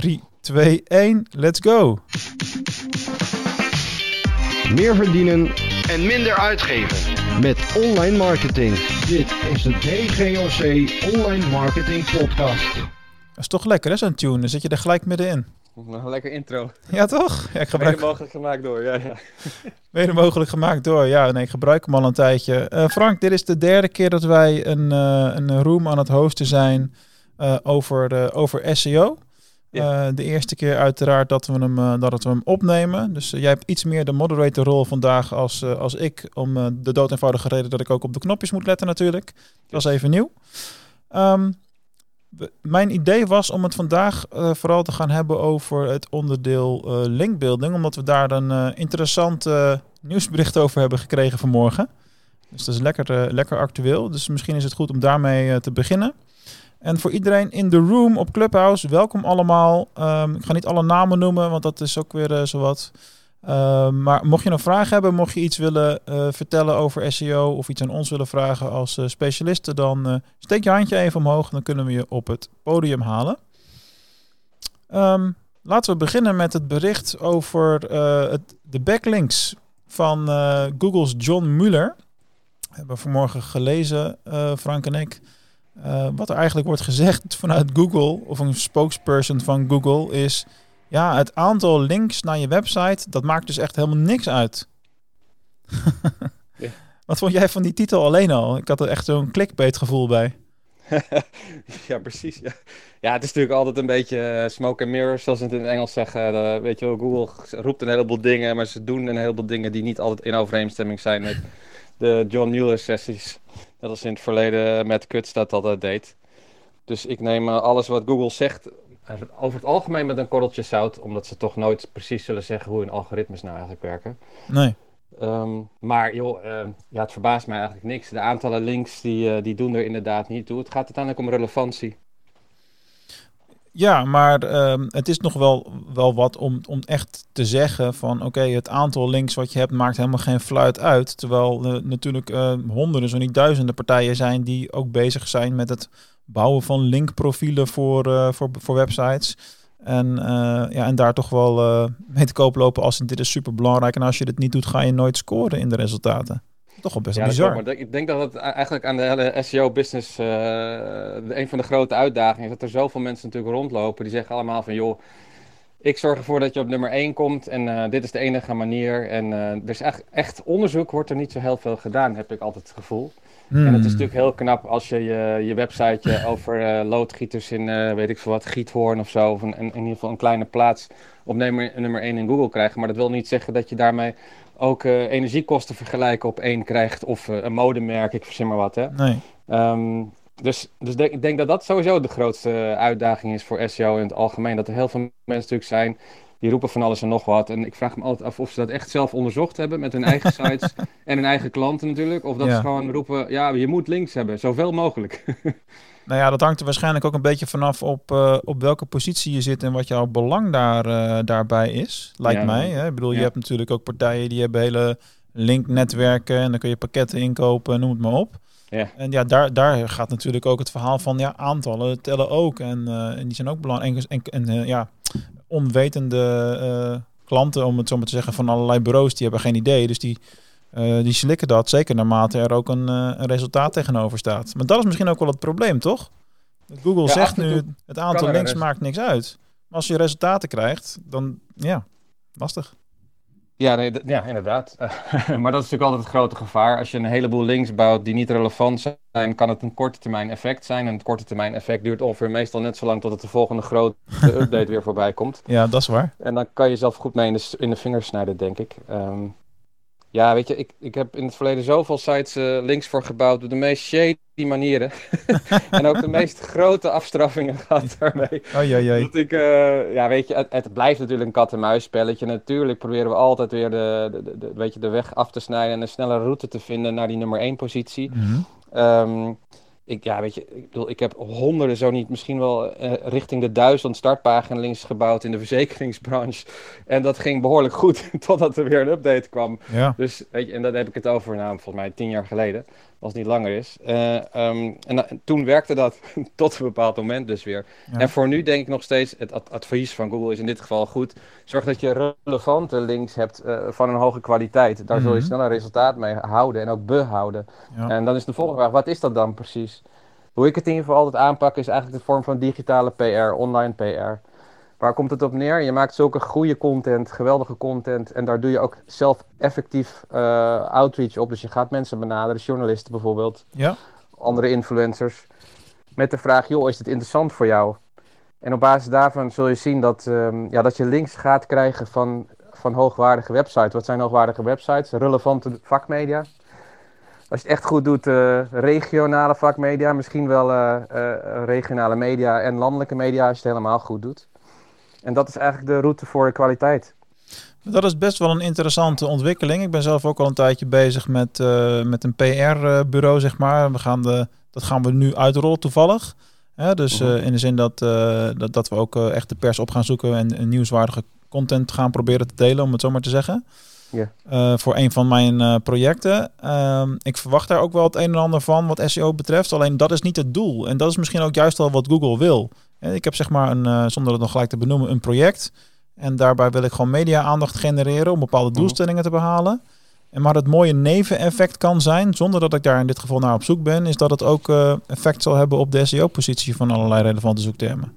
3, 2, 1, let's go. Meer verdienen en minder uitgeven. met online marketing. Dit is de DGOC Online Marketing Podcast. Dat is toch lekker hè, zo'n tune. Dan zit je er gelijk middenin. Een lekker intro. Ja, toch? Ja, ik gebruik Mede mogelijk gemaakt door, ja, ja. mede mogelijk gemaakt door. Ja, nee, ik gebruik hem al een tijdje. Eh, Frank, dit is de derde keer dat wij een, eh, een room aan het hosten zijn eh, over, eh, over SEO. Ja. Eh, de eerste keer uiteraard dat we hem, eh, dat we hem opnemen. Dus eh, jij hebt iets meer de moderator-rol vandaag als, als ik. Om de dood eenvoudige reden dat ik ook op de knopjes moet letten natuurlijk. Dat is even nieuw. Ehm, we- mijn idee was om het vandaag vooral te gaan hebben over het onderdeel linkbuilding. Omdat we daar een interessant nieuwsbericht over hebben gekregen vanmorgen. Dus dat is lekker, lekker actueel. Dus misschien is het goed om daarmee te beginnen. En voor iedereen in de room op Clubhouse, welkom allemaal. Ehm, ik ga niet alle namen noemen, want dat is ook weer eh, zowat. Ehm, maar mocht je een vraag hebben, mocht je iets willen eh, vertellen over SEO of iets aan ons willen vragen als eh, specialisten, dan steek je handje even omhoog. Dan kunnen we je op het podium halen. Ehm, laten we beginnen met het bericht over het, de backlinks van Google's John Mueller. We hebben vanmorgen gelezen, Frank en ik. Eh, wat er eigenlijk wordt gezegd vanuit Google, of een spokesperson van Google, is: ja, het aantal links naar je website, dat maakt dus echt helemaal niks uit. Ja. Wat vond jij van die titel alleen al? Ik had er echt zo'n clickbait gevoel bij. ja, precies. Ja. ja, het is natuurlijk altijd een beetje eh, smoke and mirrors, zoals ze het in het Engels zeggen. Eh, weet je wel, Google roept een heleboel dingen, maar ze doen een heleboel dingen die niet altijd in overeenstemming zijn met de John Mueller sessies. Net als in het verleden met Kuts dat altijd deed. Dus ik neem eh, alles wat Google zegt eh, over het algemeen met een korreltje zout, omdat ze toch nooit precies zullen zeggen hoe hun algoritmes nou eigenlijk werken. Nee. Ehm, maar joh, ehm, ja, het verbaast mij eigenlijk niks. De aantallen links die, eh, die doen er inderdaad niet toe. Het gaat uiteindelijk om relevantie. Ja, maar ehm, het is nog wel, wel wat om, om echt te zeggen van oké, het aantal links wat je hebt maakt helemaal geen fluit uit. Terwijl er natuurlijk eh, honderden, zo niet duizenden partijen zijn die ook bezig zijn met het bouwen van linkprofielen voor, eh, voor, voor websites. En, eh, ja, en daar toch wel eh, mee te koop lopen als dit is super belangrijk. En als je dit niet doet, ga je nooit scoren in de resultaten. Toch wel best Ja, bizar. klopt, maar ik denk dat het eigenlijk aan de hele SEO-business een van de grote uitdagingen is. Dat er zoveel mensen natuurlijk rondlopen die zeggen allemaal van joh, ik zorg ervoor dat je op nummer 1 komt en eh, dit is de enige manier. En eh, er is echt, echt onderzoek wordt er niet zo heel veel gedaan, heb ik altijd het gevoel. En het is Hmm. natuurlijk heel knap als je je, je websiteje over eh, loodgieters in, eh, weet ik veel wat, Giethoorn of zo, of een, in ieder geval een kleine plaats op nummer, nummer 1 in Google krijgt. Maar dat wil niet zeggen dat je daarmee ook eh, energiekosten vergelijken op één krijgt of een modemerk, ik verzin maar wat. Hè? Nee. Ehm, dus dus ik denk dat dat sowieso de grootste uitdaging is voor SEO in het algemeen. Dat er heel veel mensen natuurlijk zijn die roepen van alles en nog wat. En ik vraag me altijd af of ze dat echt zelf onderzocht hebben met hun eigen sites en hun eigen klanten natuurlijk. Of dat Ja. ze gewoon roepen, ja, je moet links hebben, zoveel mogelijk. Nou ja, dat hangt er waarschijnlijk ook een beetje vanaf op, eh, op welke positie je zit en wat jouw belang daar, eh, daarbij is, lijkt Ja, mij. Hè? Ik bedoel, je hebt natuurlijk ook partijen die hebben hele linknetwerken en dan kun je pakketten inkopen, noem het maar op. Ja. En ja, daar, daar gaat natuurlijk ook het verhaal van ja, aantallen tellen ook. En, eh, en die zijn ook belangrijk. En, en, en, ja, onwetende eh, klanten, om het zo maar te zeggen, van allerlei bureaus, die hebben geen idee. Dus die, eh, die slikken dat, zeker naarmate er ook een, eh, een resultaat tegenover staat. Maar dat is misschien ook wel het probleem, toch? Google Ja, zegt nu, het aantal links maakt niks uit. Maar als je resultaten krijgt, dan ja, lastig. Ja, nee, ja inderdaad. maar dat is natuurlijk altijd het grote gevaar. Als je een heleboel links bouwt die niet relevant zijn, kan het een korte termijn effect zijn. En het korte termijn effect duurt ongeveer meestal net zo lang tot het de volgende grote update weer voorbij komt. Ja, dat is waar. En dan kan je zelf goed mee in de, in de vingers snijden, denk ik. Ehm, ja, weet je, ik, ik heb in het verleden zoveel sites eh, links voor gebouwd op de meest shady manieren. en ook de meest grote afstraffingen gehad daarmee. Oei. Dat ik, eh, ja, weet je, het, het blijft natuurlijk een kat-en-muis spelletje. Natuurlijk proberen we altijd weer de, de, de, weet je, de weg af te snijden en een snelle route te vinden naar die nummer 1 positie. Ehm, ik, ja, weet je, ik, bedoel, ik heb honderden, zo niet, misschien wel eh, richting de duizend startpagina's gebouwd in de verzekeringsbranche. En dat ging behoorlijk goed, totdat er weer een update kwam. Ja. Dus, weet je, en dan heb ik het over, nou, volgens mij tien jaar geleden. Als het niet langer is. Eh, ehm, en, toen werkte dat tot een bepaald moment dus weer. Ja. En voor nu denk ik nog steeds, het ad- advies van Google is in dit geval goed. Zorg dat je relevante links hebt eh, van een hoge kwaliteit. Daar zul je Mhm. sneller resultaat mee houden en ook behouden. Ja. En dan is de volgende vraag, wat is dat dan precies? Hoe ik het in ieder geval altijd aanpak is eigenlijk de vorm van digitale PR, online PR. Waar komt het op neer? Je maakt zulke goede content, geweldige content. En daar doe je ook zelf effectief eh, outreach op. Dus je gaat mensen benaderen, journalisten bijvoorbeeld, Ja. andere influencers. Met de vraag, joh, is dit interessant voor jou? En op basis daarvan zul je zien dat, ehm, ja, dat je links gaat krijgen van, van hoogwaardige websites. Wat zijn hoogwaardige websites? Relevante vakmedia. Als je het echt goed doet, eh, regionale vakmedia, misschien wel eh, regionale media en landelijke media als je het helemaal goed doet. En dat is eigenlijk de route voor de kwaliteit. Dat is best wel een interessante ontwikkeling. Ik ben zelf ook al een tijdje bezig met, eh, met een PR-bureau, zeg maar. We gaan de, dat gaan we nu uitrollen toevallig. Dus Mhm. eh, in de zin dat, eh, dat, dat we ook echt de pers op gaan zoeken en, en nieuwswaardige content gaan proberen te delen, om het zo maar te zeggen. Voor een van mijn projecten. Ehm, ik verwacht daar ook wel het een en ander van wat SEO betreft. Alleen dat is niet het doel. En dat is misschien ook juist wel wat Google wil. Eh, Ik heb zeg maar, een, eh, zonder het nog gelijk te benoemen, een project. En daarbij wil ik gewoon media-aandacht genereren om bepaalde doelstellingen te behalen. En maar het mooie neveneffect kan zijn, zonder dat ik daar in dit geval naar op zoek ben, is dat het ook eh, effect zal hebben op de SEO-positie van allerlei relevante zoektermen.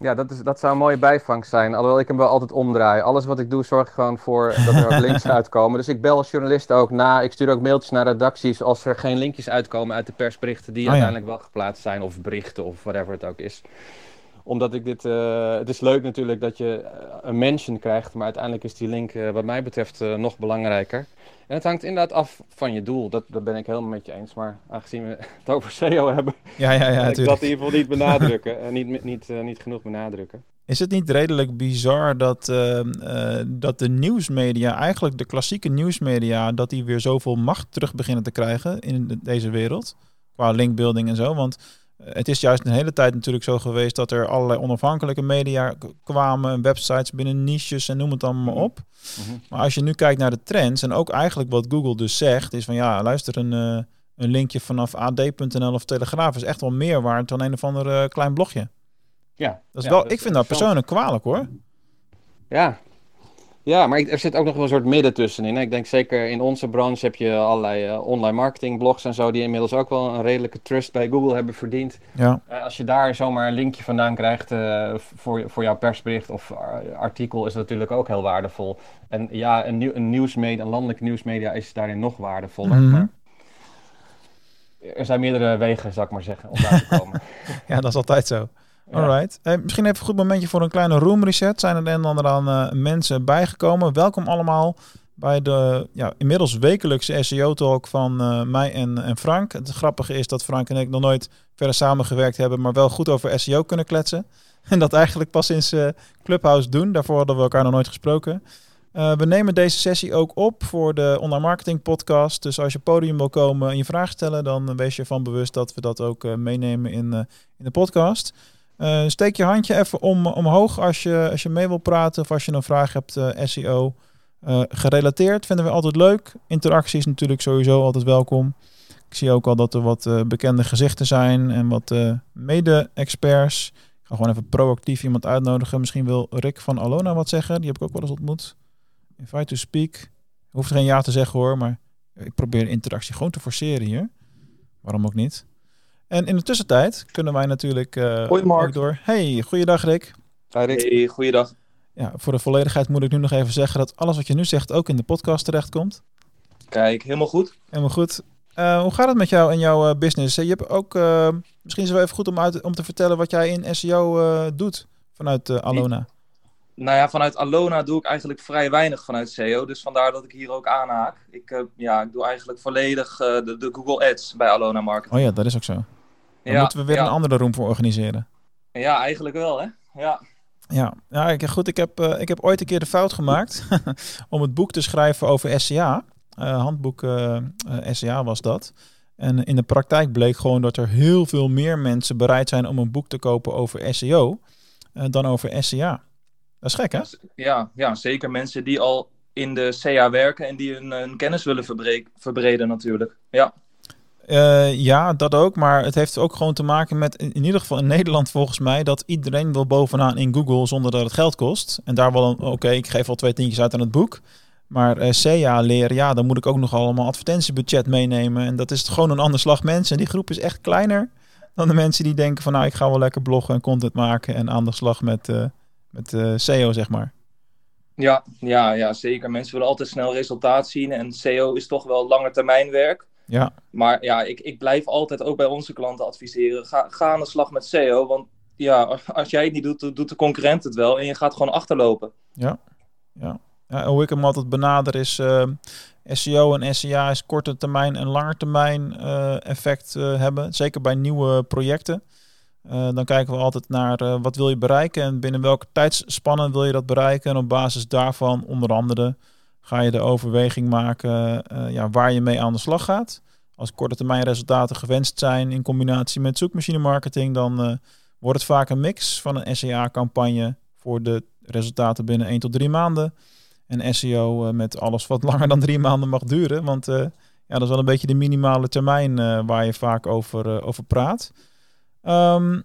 Ja, dat, is, dat zou een mooie bijvangst zijn. Alhoewel ik hem wel altijd omdraai. Alles wat ik doe, zorg ik gewoon voor dat er ook links uitkomen. Dus ik bel als journalist ook na. Ik stuur ook mailtjes naar redacties als er geen linkjes uitkomen uit de persberichten die ja. uiteindelijk wel geplaatst zijn. Of berichten of whatever het ook is. Omdat ik dit... eh, het is leuk natuurlijk dat je eh, een mention krijgt. Maar uiteindelijk is die link eh, wat mij betreft nog belangrijker. En het hangt inderdaad af van je doel. Dat, dat ben ik helemaal met je eens. Maar aangezien we het over SEO hebben... Ja, ja, ja, wil ik dat in ieder geval niet benadrukken. En niet, niet, eh, niet genoeg benadrukken. Is het niet redelijk bizar dat, eh, eh, dat de nieuwsmedia, eigenlijk de klassieke nieuwsmedia, dat die weer zoveel macht terug beginnen te krijgen in de- deze wereld? Qua linkbuilding en zo. Want het is juist een hele tijd natuurlijk zo geweest dat er allerlei onafhankelijke media kwamen, websites binnen niches en noem het allemaal maar op. Mhm. Maar als je nu kijkt naar de trends en ook eigenlijk wat Google dus zegt, is van ja, luister, een, eh, een linkje vanaf ad.nl of Telegraaf is echt wel meer waard dan een of ander eh, klein blogje. Ja, Dat is ja, wel, dat ik vind dat persoonlijk kwalijk hoor. Ja. Ja, maar ik- er zit ook nog wel een soort midden tussenin. hè. Ik denk zeker in onze branche heb je allerlei eh, online marketing blogs en zo, die inmiddels ook wel een redelijke trust bij Google hebben verdiend. Ja. Eh, als je daar zomaar een linkje vandaan krijgt eh, voor, voor jouw persbericht of ar- artikel, is dat natuurlijk ook heel waardevol. En ja, een, nieuw, een nieuwsmedia, een landelijke nieuwsmedia is daarin nog waardevoller. Mhm. Maar er zijn meerdere wegen, zou ik maar zeggen, om daar te komen. Ja, dat is altijd zo. Alright. Eh, misschien even een goed momentje voor een kleine room reset. Zijn er een en ander aan eh, mensen bijgekomen? Welkom allemaal bij de ja, inmiddels wekelijkse SEO-talk van eh, mij en, en Frank. Het grappige is dat Frank en ik nog nooit verder samengewerkt hebben, maar wel goed over SEO kunnen kletsen. En dat eigenlijk pas sinds eh, Clubhouse doen. Daarvoor hadden we elkaar nog nooit gesproken. We nemen deze sessie ook op voor de online marketing podcast. Dus als je podium wil komen en je vraag stellen, dan wees je ervan bewust dat we dat ook meenemen in, in de podcast. Eh, steek je handje even om, omhoog als je, als je mee wil praten of als je een vraag hebt eh, SEO eh, gerelateerd. Vinden we altijd leuk. Interactie is natuurlijk sowieso altijd welkom. Ik zie ook al dat er wat bekende gezichten zijn en wat mede-experts. Ik ga gewoon even proactief iemand uitnodigen. Misschien wil Rick van Alona wat zeggen. Die heb ik ook wel eens ontmoet. Invite to speak. Hoeft geen ja te zeggen hoor, maar ik probeer interactie gewoon te forceren hier. Waarom ook niet? En in de tussentijd kunnen wij natuurlijk eh, Hoi, Mark. ook door. Hey, goeiedag Rick. Hi, Rick. Hey, goeiedag. Ja, voor de volledigheid moet ik nu nog even zeggen dat alles wat je nu zegt ook in de podcast terechtkomt. Kijk, helemaal goed. Helemaal goed. Eh, hoe gaat het met jou en jouw eh, business? Je hebt ook, eh, misschien is het wel even goed om, uit, om te vertellen wat jij in SEO eh, doet vanuit eh, Alona. Nou ja, vanuit Alona doe ik eigenlijk vrij weinig vanuit SEO. Dus vandaar dat ik hier ook aanhaak. Ik, eh, ja, ik doe eigenlijk volledig eh, de, de Google Ads bij Alona Marketing. Oh ja, dat is ook zo. Dan ja, moeten we weer ja. een andere room voor organiseren. Ja, eigenlijk wel, hè? Ja. Ja, ja ik, goed. Ik heb, eh, ik heb ooit een keer de fout gemaakt om het boek te schrijven over SCA. Eh, handboek eh, eh, SCA was dat. En in de praktijk bleek gewoon dat er heel veel meer mensen bereid zijn om een boek te kopen over SEO dan over SCA. Dat is gek, hè? Ja, ja, zeker mensen die al in de CA werken en die hun, hun kennis willen verbre- verbreden natuurlijk. Ja. Eh, ja, dat ook. Maar het heeft ook gewoon te maken met, in, ieder geval in Nederland volgens mij, dat iedereen wil bovenaan in Google zonder dat het geld kost. En daar wel een, oké, ik geef al twee tientjes uit aan het boek. Maar eh SEA leren, ja, dan moet ik ook nog allemaal advertentiebudget meenemen. En dat is gewoon een ander slag mensen. En die groep is echt kleiner dan de mensen die denken van, nou, ik ga wel lekker bloggen en content maken en aan de slag met, eh, met SEO, zeg maar. Ja, ja, ja, zeker. Mensen willen altijd snel resultaat zien. En SEO is toch wel lange termijn werk. Ja, Maar ja, ik, ik blijf altijd ook bij onze klanten adviseren. Ga, ga aan de slag met SEO. Want ja, als jij het niet doet, doet de concurrent het wel. En je gaat gewoon achterlopen. Ja, en hoe ik hem altijd benader is eh, SEO en SEA is korte termijn en lange termijn eh, effect eh, hebben. Zeker bij nieuwe projecten. Dan kijken we altijd naar wat wil je bereiken en binnen welke tijdsspannen wil je dat bereiken. En op basis daarvan onder andere ga je de overweging maken eh, ja, waar je mee aan de slag gaat. Als korte termijn resultaten gewenst zijn in combinatie met zoekmachine marketing, dan eh, wordt het vaak een mix van een SEA-campagne voor de resultaten binnen 1 tot 3 maanden. En SEO eh, met alles wat langer dan drie maanden mag duren. Want ja, dat is wel een beetje de minimale termijn waar je vaak over, over praat. Ehm,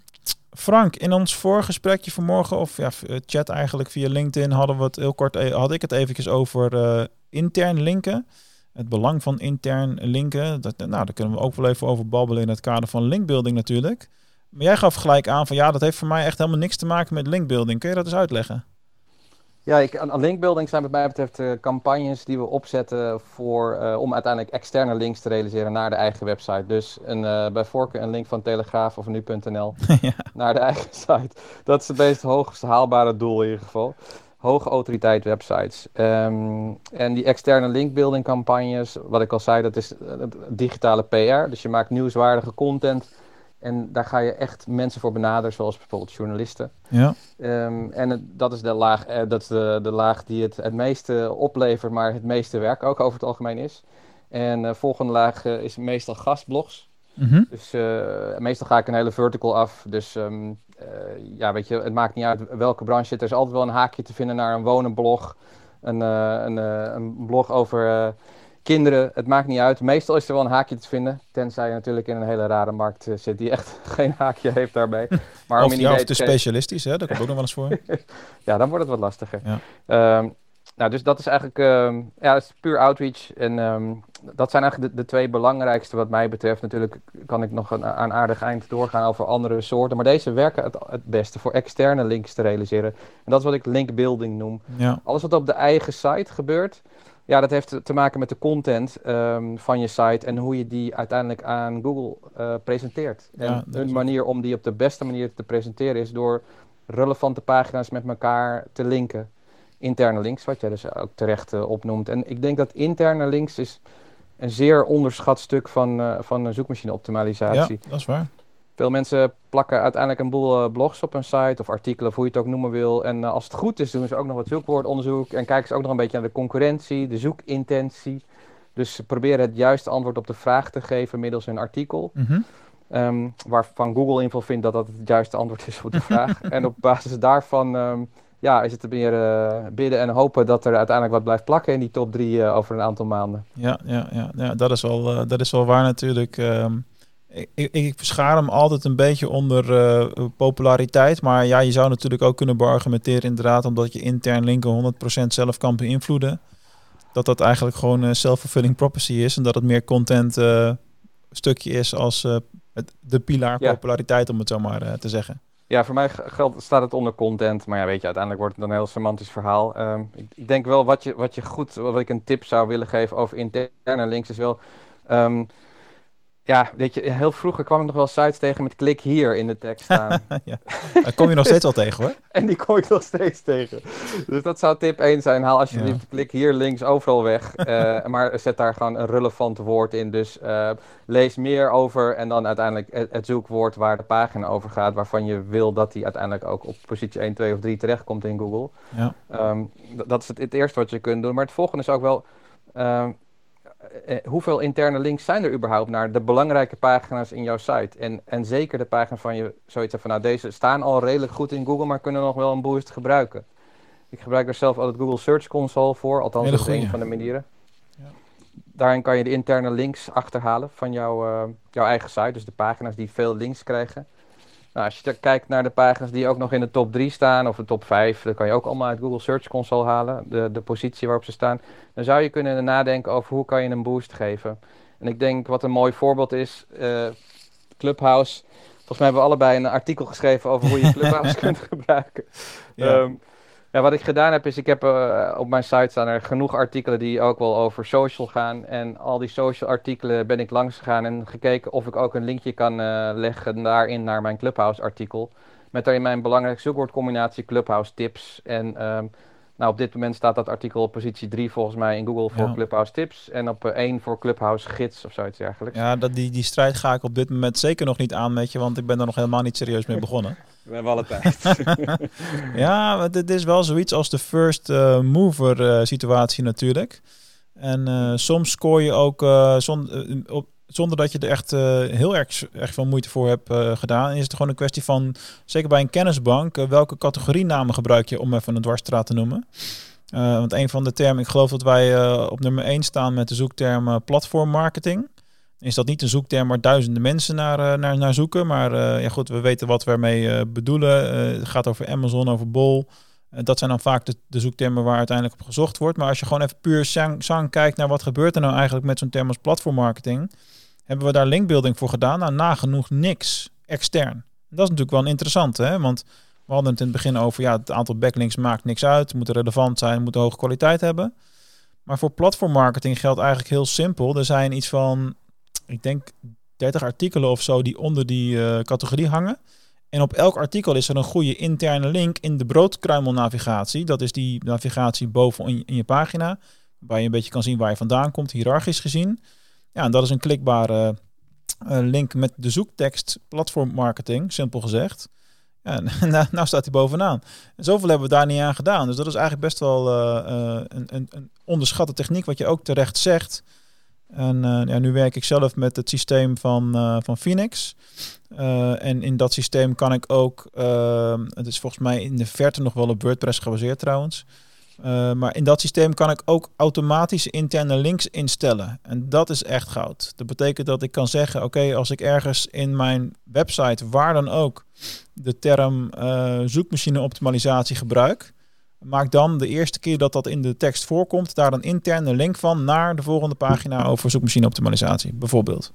Frank, in ons voorgesprekje vanmorgen, of ja, eh, chat eigenlijk via LinkedIn, hadden we het heel kort, e- had ik het eventjes over eh, intern linken. Het belang van intern linken. Dat, nou, daar kunnen we ook wel even over babbelen in het kader van linkbuilding natuurlijk. Maar jij gaf gelijk aan van ja, dat heeft voor mij echt helemaal niks te maken met linkbuilding. Kun je dat eens uitleggen? Ja, ik, aan linkbuilding zijn wat mij betreft eh, campagnes die we opzetten voor, eh, om uiteindelijk externe links te realiseren naar de eigen website. Dus een, eh, bij voorkeur een link van Telegraaf of nu.nl ja. naar de eigen site. Dat is het meest hoogst haalbare doel in ieder geval. Hoge autoriteit websites. Ehm, en die externe linkbuilding campagnes, wat ik al zei, dat is digitale PR. Dus je maakt nieuwswaardige content en daar ga je echt mensen voor benaderen, zoals bijvoorbeeld journalisten. Ja. Ehm, en het- dat is, de laag, eh, dat is de, de laag die het het meeste oplevert, maar het meeste werk ook over het algemeen is. En de volgende laag eh, is meestal gastblogs. Mhm. Dus eh, meestal ga ik een hele vertical af. Dus ehm, eh, ja, weet je, het maakt niet uit welke branche het is. Er is altijd wel een haakje te vinden naar een wonenblog. Een, eh, een, eh, een blog over eh, kinderen. Het maakt niet uit. Meestal is er wel een haakje te vinden. Tenzij je natuurlijk in een hele rare markt eh, zit die echt geen haakje heeft daarbij. Maar Of, ja, of idee te specialistisch, hè? dat komt ook nog wel eens voor. ja, dan wordt het wat lastiger. Ja. Ehm, nou, dus dat is eigenlijk ehm, ja, is puur outreach. En ehm, dat zijn eigenlijk de, de twee belangrijkste wat mij betreft. Natuurlijk kan ik nog een, een aardig eind doorgaan over andere soorten. Maar deze werken het, het beste voor externe links te realiseren. En dat is wat ik linkbuilding noem. Ja, Alles wat op de eigen site gebeurt, ja, dat heeft te- maken met de content ehm, van je site en hoe je die uiteindelijk aan Google eh, presenteert. Ja, en manier om die op de beste manier te presenteren is door relevante pagina's met elkaar te linken. Interne links, wat jij dus ook terecht eh, opnoemt. En ik denk dat interne links is een zeer onderschat stuk van, eh van zoekmachine ja, optimalisatie. dat is waar. Veel mensen plakken uiteindelijk een boel eh, blogs op hun site of artikelen, of hoe je het ook noemen wil. En eh, als het goed is, doen ze ook nog wat zoekwoordonderzoek en kijken ze ook nog een beetje naar de concurrentie, de zoekintentie. Dus ze proberen het juiste antwoord op de vraag te geven middels een artikel. Mhm. ehm, waarvan Google in ieder geval vindt dat dat het juiste antwoord is op de vraag. en op basis daarvan ehm, ja, is het meer eh, bidden en hopen dat er uiteindelijk wat blijft plakken in die top 3 over een aantal maanden. Ja, ja, ja, ja dat, is wel, eh, dat is wel waar natuurlijk. Ehm, ik, ik, verschaar hem altijd een beetje onder eh, populariteit. Maar ja, je zou natuurlijk ook kunnen beargumenteren inderdaad... omdat je intern linken 100% zelf kan beïnvloeden... dat dat eigenlijk gewoon een self-fulfilling prophecy is... en dat het meer content eh, stukje is als eh, het, de pilaar Ja. populariteit... om het zo maar eh, te zeggen. Ja, voor mij geldt, staat het onder content. Maar ja, weet je, uiteindelijk wordt het dan een heel semantisch verhaal. Ehm, ik, ik denk wel wat je, wat je goed, wat ik een tip zou willen geven over interne links is wel. ehm, ja, weet je, heel vroeger kwam ik nog wel sites tegen met klik hier in de tekst staan. ja. Daar kom je nog steeds wel tegen hoor. en die kom ik nog steeds tegen. Dus dat zou tip 1 zijn. Haal alsjeblieft klik hier links overal weg. Eh, maar zet daar gewoon een relevant woord in. Dus eh, lees meer over en dan uiteindelijk het, het zoekwoord waar de pagina over gaat. Waarvan je wil dat die uiteindelijk ook op positie 1, 2 of 3 terechtkomt in Google. Ja. Ehm, dat is het, het eerste wat je kunt doen. Maar het volgende is ook wel... ehm, eh, eh, hoeveel interne links zijn er überhaupt naar de belangrijke pagina's in jouw site? En, en zeker de pagina's van je zoiets hebt van, nou deze staan al redelijk goed in Google, maar kunnen nog wel een boost gebruiken. Ik gebruik er zelf altijd Google Search Console voor, althans dat is een van de manieren. Ja. daarin kan je de interne links achterhalen van jouw, eh, jouw eigen site. Dus de pagina's die veel links krijgen. Nou, als je kijkt naar de pagina's die ook nog in de top 3 staan of de top 5, dan kan je ook allemaal uit Google Search Console halen, de, de positie waarop ze staan. Dan zou je kunnen nadenken over hoe kan je een boost geven. En ik denk wat een mooi voorbeeld is, uh, Clubhouse. Volgens mij hebben we allebei een artikel geschreven over hoe je Clubhouse kunt gebruiken. Ja. Um, ja, wat ik gedaan heb is, ik heb uh, op mijn site staan er genoeg artikelen die ook wel over social gaan. En al die social artikelen ben ik langs gegaan en gekeken of ik ook een linkje kan uh, leggen daarin naar mijn Clubhouse artikel. Met daarin mijn belangrijkste zoekwoordcombinatie Clubhouse tips. En um, nou, op dit moment staat dat artikel op positie 3 volgens mij in Google voor ja. Clubhouse tips. En op uh, 1 voor Clubhouse gids of zoiets dergelijks. Ja, dat, die, die strijd ga ik op dit moment zeker nog niet aan met je, want ik ben er nog helemaal niet serieus mee begonnen. We hebben alle tijd. ja, dit is wel zoiets als de first uh, mover uh, situatie natuurlijk. En uh, soms scoor je ook op, zonder dat je er echt heel erg, veel moeite voor hebt gedaan. Is het gewoon een kwestie van, zeker bij een kennisbank, welke categorienamen gebruik je om even een dwarsstraat te noemen. want een van de termen, ik geloof dat wij op nummer 1 staan met de zoekterm platformmarketing is dat niet een zoekterm waar duizenden mensen naar, uh, naar, naar zoeken. Maar uh, ja, goed, we weten wat we ermee uh, bedoelen. het gaat over Amazon, over Bol. dat zijn dan vaak de, zoektermen waar uiteindelijk op gezocht wordt. Maar als je gewoon even puur sang kijkt naar wat gebeurt er nou eigenlijk met zo'n term als platformmarketing, hebben we daar linkbuilding voor gedaan? Nou, nagenoeg niks extern. Dat is natuurlijk wel interessant, hè? Want we hadden het in het begin over, ja, het aantal backlinks maakt niks uit. Het moet relevant zijn, het moet hoge kwaliteit hebben. Maar voor platformmarketing geldt eigenlijk heel simpel. Er zijn iets van ik denk 30 artikelen of zo die onder die uh, categorie hangen. En op elk artikel is er een goede interne link in de broodkruimelnavigatie. Dat is die navigatie boven in, je pagina. Waar je een beetje kan zien waar je vandaan komt, hiërarchisch gezien. Ja, en dat is een klikbare uh, link met de zoektekst platformmarketing, simpel gezegd. Ja, nou, nou staat hij bovenaan. En zoveel hebben we daar niet aan gedaan. Dus dat is eigenlijk best wel uh, een, een, een onderschatte techniek, wat je ook terecht zegt. En uh, ja, nu werk ik zelf met het systeem van, uh, van Phoenix. Uh, en in dat systeem kan ik ook, het is volgens mij in de verte nog wel op WordPress gebaseerd trouwens. maar in dat systeem kan ik ook automatische interne links instellen. En dat is echt goud. Dat betekent dat ik kan zeggen, oké, als ik ergens in mijn website, waar dan ook, de term zoekmachine optimalisatie gebruik, Maak dan de eerste keer dat dat in de tekst voorkomt, daar een interne link van naar de volgende pagina over zoekmachine optimalisatie, bijvoorbeeld.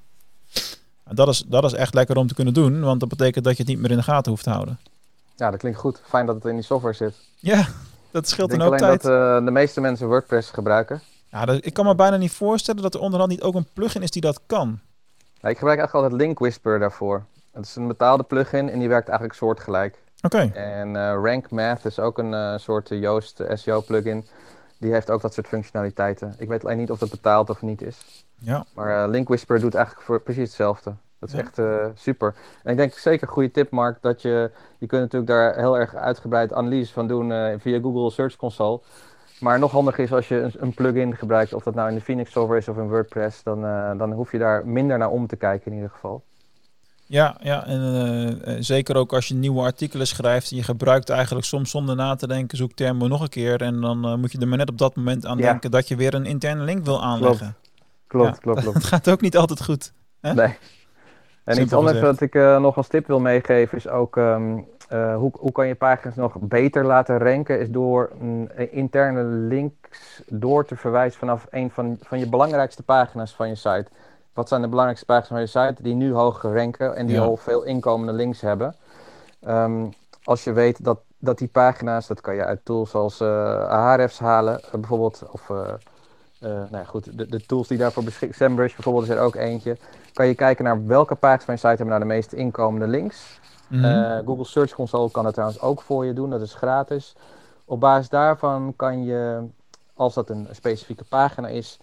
En dat, is, dat is echt lekker om te kunnen doen, want dat betekent dat je het niet meer in de gaten hoeft te houden. Ja, dat klinkt goed. Fijn dat het in die software zit. Ja, dat scheelt een hoop tijd. Ik dat uh, de meeste mensen WordPress gebruiken. Ja, dat, ik kan me bijna niet voorstellen dat er onderhand niet ook een plugin is die dat kan. Ja, ik gebruik eigenlijk altijd Link Whisper daarvoor. Het is een betaalde plugin en die werkt eigenlijk soortgelijk. Oké. Okay. En uh, Rank Math is ook een uh, soort Yoast SEO plugin. Die heeft ook dat soort functionaliteiten. Ik weet alleen niet of dat betaald of niet is. Ja. Maar uh, Link Whisper doet eigenlijk voor precies hetzelfde. Dat is ja. echt super. En ik denk zeker een goede tip, Mark, dat je... Je kunt natuurlijk daar heel erg uitgebreid analyse van doen via Google Search Console. Maar nog handiger is als je een, een plugin gebruikt, of dat nou in de Phoenix software is of in WordPress, dan, dan hoef je daar minder naar om te kijken in ieder geval. Ja, ja en uh, zeker ook als je nieuwe artikelen schrijft en je gebruikt eigenlijk soms zonder na te denken zoektermen nog een keer en dan uh, moet je er maar net op dat moment aan ja. denken dat je weer een interne link wil aanleggen. Klopt, klopt, ja, klopt. klopt. Het gaat ook niet altijd goed. Hè? Nee. En Simpel iets anders gezegd. wat ik uh, nog als tip wil meegeven is ook um, hoe, hoe kan je pagina's nog beter laten ranken is door interne links door te verwijzen vanaf een van, van je belangrijkste pagina's van je site. Wat zijn de belangrijkste pagina's van je site die nu hoog ranken en die ja. al veel inkomende links hebben? Um, als je weet dat, dat die pagina's, dat kan je uit tools als uh, Ahrefs halen, uh, bijvoorbeeld, of uh, nou ja, goed, de, de, tools die daarvoor beschikken, SEMrush bijvoorbeeld is er ook eentje. Kan je kijken naar welke pagina's van je site hebben nou de meest inkomende links. Mm -hmm. Google Search Console kan het trouwens ook voor je doen, dat is gratis. Op basis daarvan kan je, als dat een specifieke pagina is,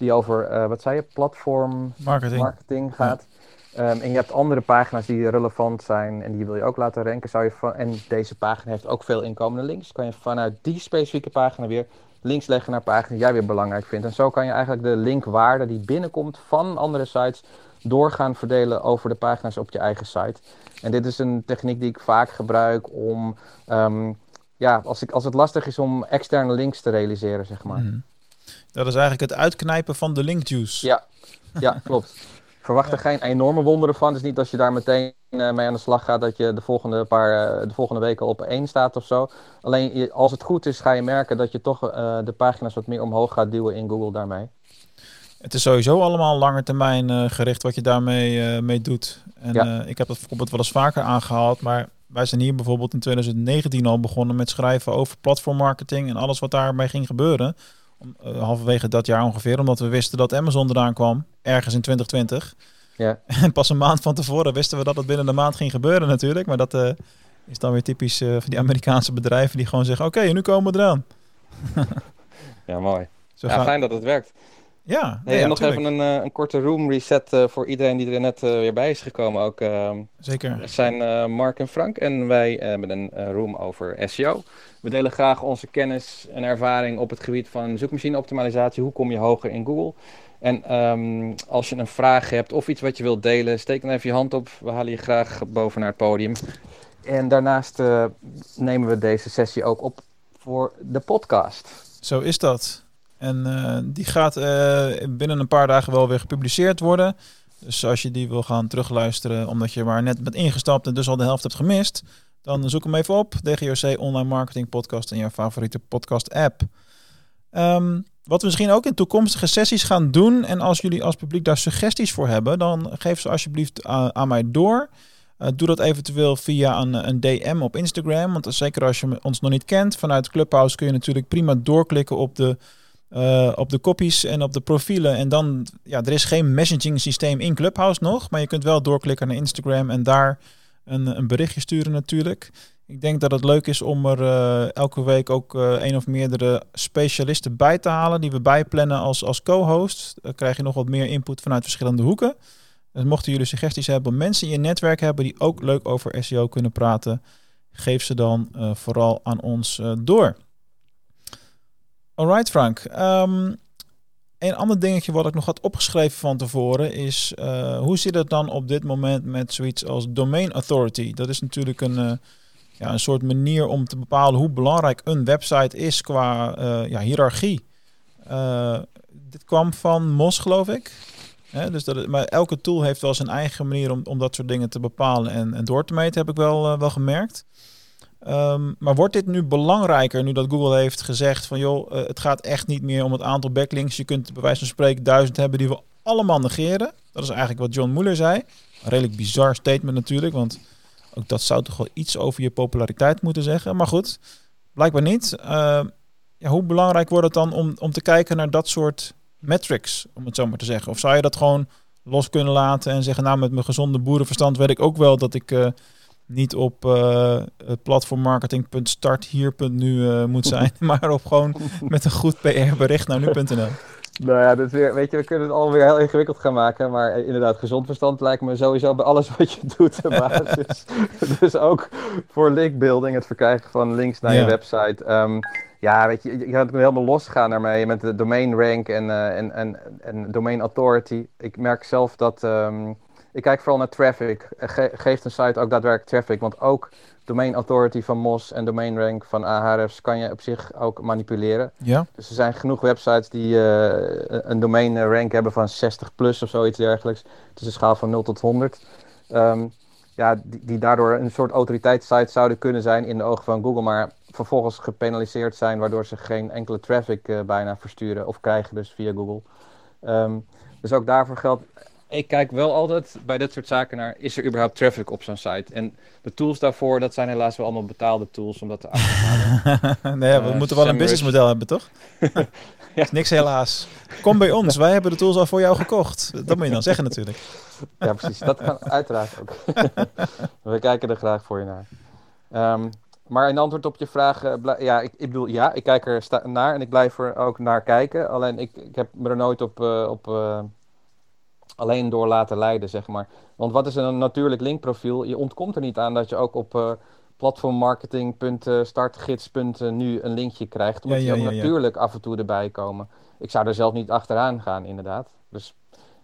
die over, uh, wat zei je, platform marketing, marketing gaat. Ja. Um, en je hebt andere pagina's die relevant zijn en die wil je ook laten ranken. Zou je van, en deze pagina heeft ook veel inkomende links. Kan je vanuit die specifieke pagina weer links leggen naar pagina's die jij weer belangrijk vindt. En zo kan je eigenlijk de linkwaarde die binnenkomt van andere sites doorgaan verdelen over de pagina's op je eigen site. En dit is een techniek die ik vaak gebruik om, um, ja, als, ik, als het lastig is om externe links te realiseren, zeg maar. Mm. Dat is eigenlijk het uitknijpen van de linkjuice. Ja, ja klopt. Verwacht er geen enorme wonderen van. Het is niet als je daar meteen eh, mee aan de slag gaat dat je de volgende, paar, uh, de volgende weken op één staat of zo. Alleen je, als het goed is, ga je merken dat je toch uh, de pagina's wat meer omhoog gaat duwen in Google daarmee. Het is sowieso allemaal langer termijn gericht wat je daarmee mee doet. En ja. ik heb dat bijvoorbeeld wel eens vaker aangehaald, maar wij zijn hier bijvoorbeeld in 2019 al begonnen met schrijven over platformmarketing en alles wat daarmee ging gebeuren. Uh, halverwege dat jaar ongeveer, omdat we wisten dat Amazon eraan kwam, ergens in 2020. Ja. En pas een maand van tevoren wisten we dat het binnen de maand ging gebeuren natuurlijk. Maar dat uh, is dan weer typisch uh, van die Amerikaanse bedrijven die gewoon zeggen, oké, okay, nu komen we eraan. ja, mooi. Zo ja, fijn dat het werkt. Ja, hey, ja, en nog even een, uh, een, korte room reset uh, voor iedereen die er net uh, weer bij is gekomen. Ook, Zeker. Het zijn Mark en Frank en wij hebben een room over SEO. We delen graag onze kennis en ervaring op het gebied van zoekmachine-optimalisatie. Hoe kom je hoger in Google? En um, als je een vraag hebt of iets wat je wilt delen, steek dan even je hand op. We halen je graag boven naar het podium. En daarnaast nemen we deze sessie ook op voor de podcast. Zo is dat. En uh, die gaat uh, binnen een paar dagen wel weer gepubliceerd worden. Dus als je die wil gaan terugluisteren, omdat je maar net bent ingestapt en dus al de helft hebt gemist, dan zoek hem even op. DGOC Online Marketing Podcast in jouw favoriete podcast app. Um, wat we misschien ook in toekomstige sessies gaan doen, en als jullie als publiek daar suggesties voor hebben, dan geef ze alsjeblieft aan, aan mij door. Doe dat eventueel via een, een, DM op Instagram. Want zeker als je ons nog niet kent, vanuit Clubhouse kun je natuurlijk prima doorklikken op de uh, op de copies en op de profielen. En dan, ja, er is geen messaging systeem in Clubhouse nog, maar je kunt wel doorklikken naar Instagram en daar een, een berichtje sturen natuurlijk. Ik denk dat het leuk is om er uh, elke week ook uh, een of meerdere specialisten bij te halen die we bijplannen als, als co-host. Dan krijg je nog wat meer input vanuit verschillende hoeken. Dus mochten jullie suggesties hebben, mensen in je netwerk hebben die ook leuk over SEO kunnen praten, geef ze dan vooral aan ons door. Alright Frank. Um, een ander dingetje wat ik nog had opgeschreven van tevoren is... Uh, hoe zit het dan op dit moment met zoiets als domain authority? Dat is natuurlijk een, uh, ja, een soort manier om te bepalen hoe belangrijk een website is qua uh, ja, hiërarchie. dit kwam van Mos, geloof ik. Dus dat, maar elke tool heeft wel zijn eigen manier om, om dat soort dingen te bepalen en, en door te meten, heb ik wel, wel gemerkt. Um, maar wordt dit nu belangrijker nu dat Google heeft gezegd van joh, uh, het gaat echt niet meer om het aantal backlinks. Je kunt bij wijze van spreken duizend hebben die we allemaal negeren. Dat is eigenlijk wat John Mueller zei. Een redelijk bizar statement natuurlijk, want ook dat zou toch wel iets over je populariteit moeten zeggen. Maar goed, blijkbaar niet. Uh, ja, hoe belangrijk wordt het dan om, om te kijken naar dat soort metrics, om het zo maar te zeggen? Of zou je dat gewoon los kunnen laten en zeggen, nou met mijn gezonde boerenverstand weet ik ook wel dat ik... Uh, niet op uh, platformmarketing.starthier.nu uh, moet zijn, maar op gewoon met een goed PR-bericht naar nu.nl. Nou ja, dat weer, weet je, we kunnen het alweer heel ingewikkeld gaan maken. Maar inderdaad, gezond verstand lijkt me sowieso bij alles wat je doet de basis. dus ook voor linkbuilding, het verkrijgen van links naar ja. je website. Um, ja, weet je, je gaat helemaal losgaan daarmee met de domain rank en, uh, en, en, en domain authority. Ik merk zelf dat... Um, ik kijk vooral naar traffic. Ge geeft een site ook daadwerkelijk traffic? Want ook domain authority van Mos en domain rank van Ahrefs kan je op zich ook manipuleren. Ja. Dus er zijn genoeg websites die uh, een domain rank hebben van 60 plus of zoiets dergelijks. Het is een schaal van 0 tot 100. Um, ja, die, die, daardoor een soort autoriteitssite zouden kunnen zijn in de ogen van Google, maar vervolgens gepenaliseerd zijn, waardoor ze geen enkele traffic uh, bijna versturen of krijgen dus via Google. Um, dus ook daarvoor geldt ik kijk wel altijd bij dit soort zaken naar, is er überhaupt traffic op zo'n site? En de tools daarvoor, dat zijn helaas wel allemaal betaalde tools om dat te nee, we uh, moeten wel een businessmodel hebben, toch? ja. Niks helaas. Kom bij ons, wij hebben de tools al voor jou gekocht. Dat moet je dan zeggen natuurlijk. ja, precies. Dat kan uiteraard ook. we kijken er graag voor je naar. Um, maar in antwoord op je vraag, uh, ja, ik, ik, bedoel, ja, ik kijk er naar en ik blijf er ook naar kijken. Alleen ik, ik heb me er nooit op, uh, op alleen door laten leiden, zeg maar. Want wat is een natuurlijk linkprofiel? Je ontkomt er niet aan dat je ook op uh, platformmarketing.startgids.nu een linkje krijgt. Omdat ja, ja, die ook natuurlijk af en toe erbij komen. Ik zou er zelf niet achteraan gaan, inderdaad. Dus,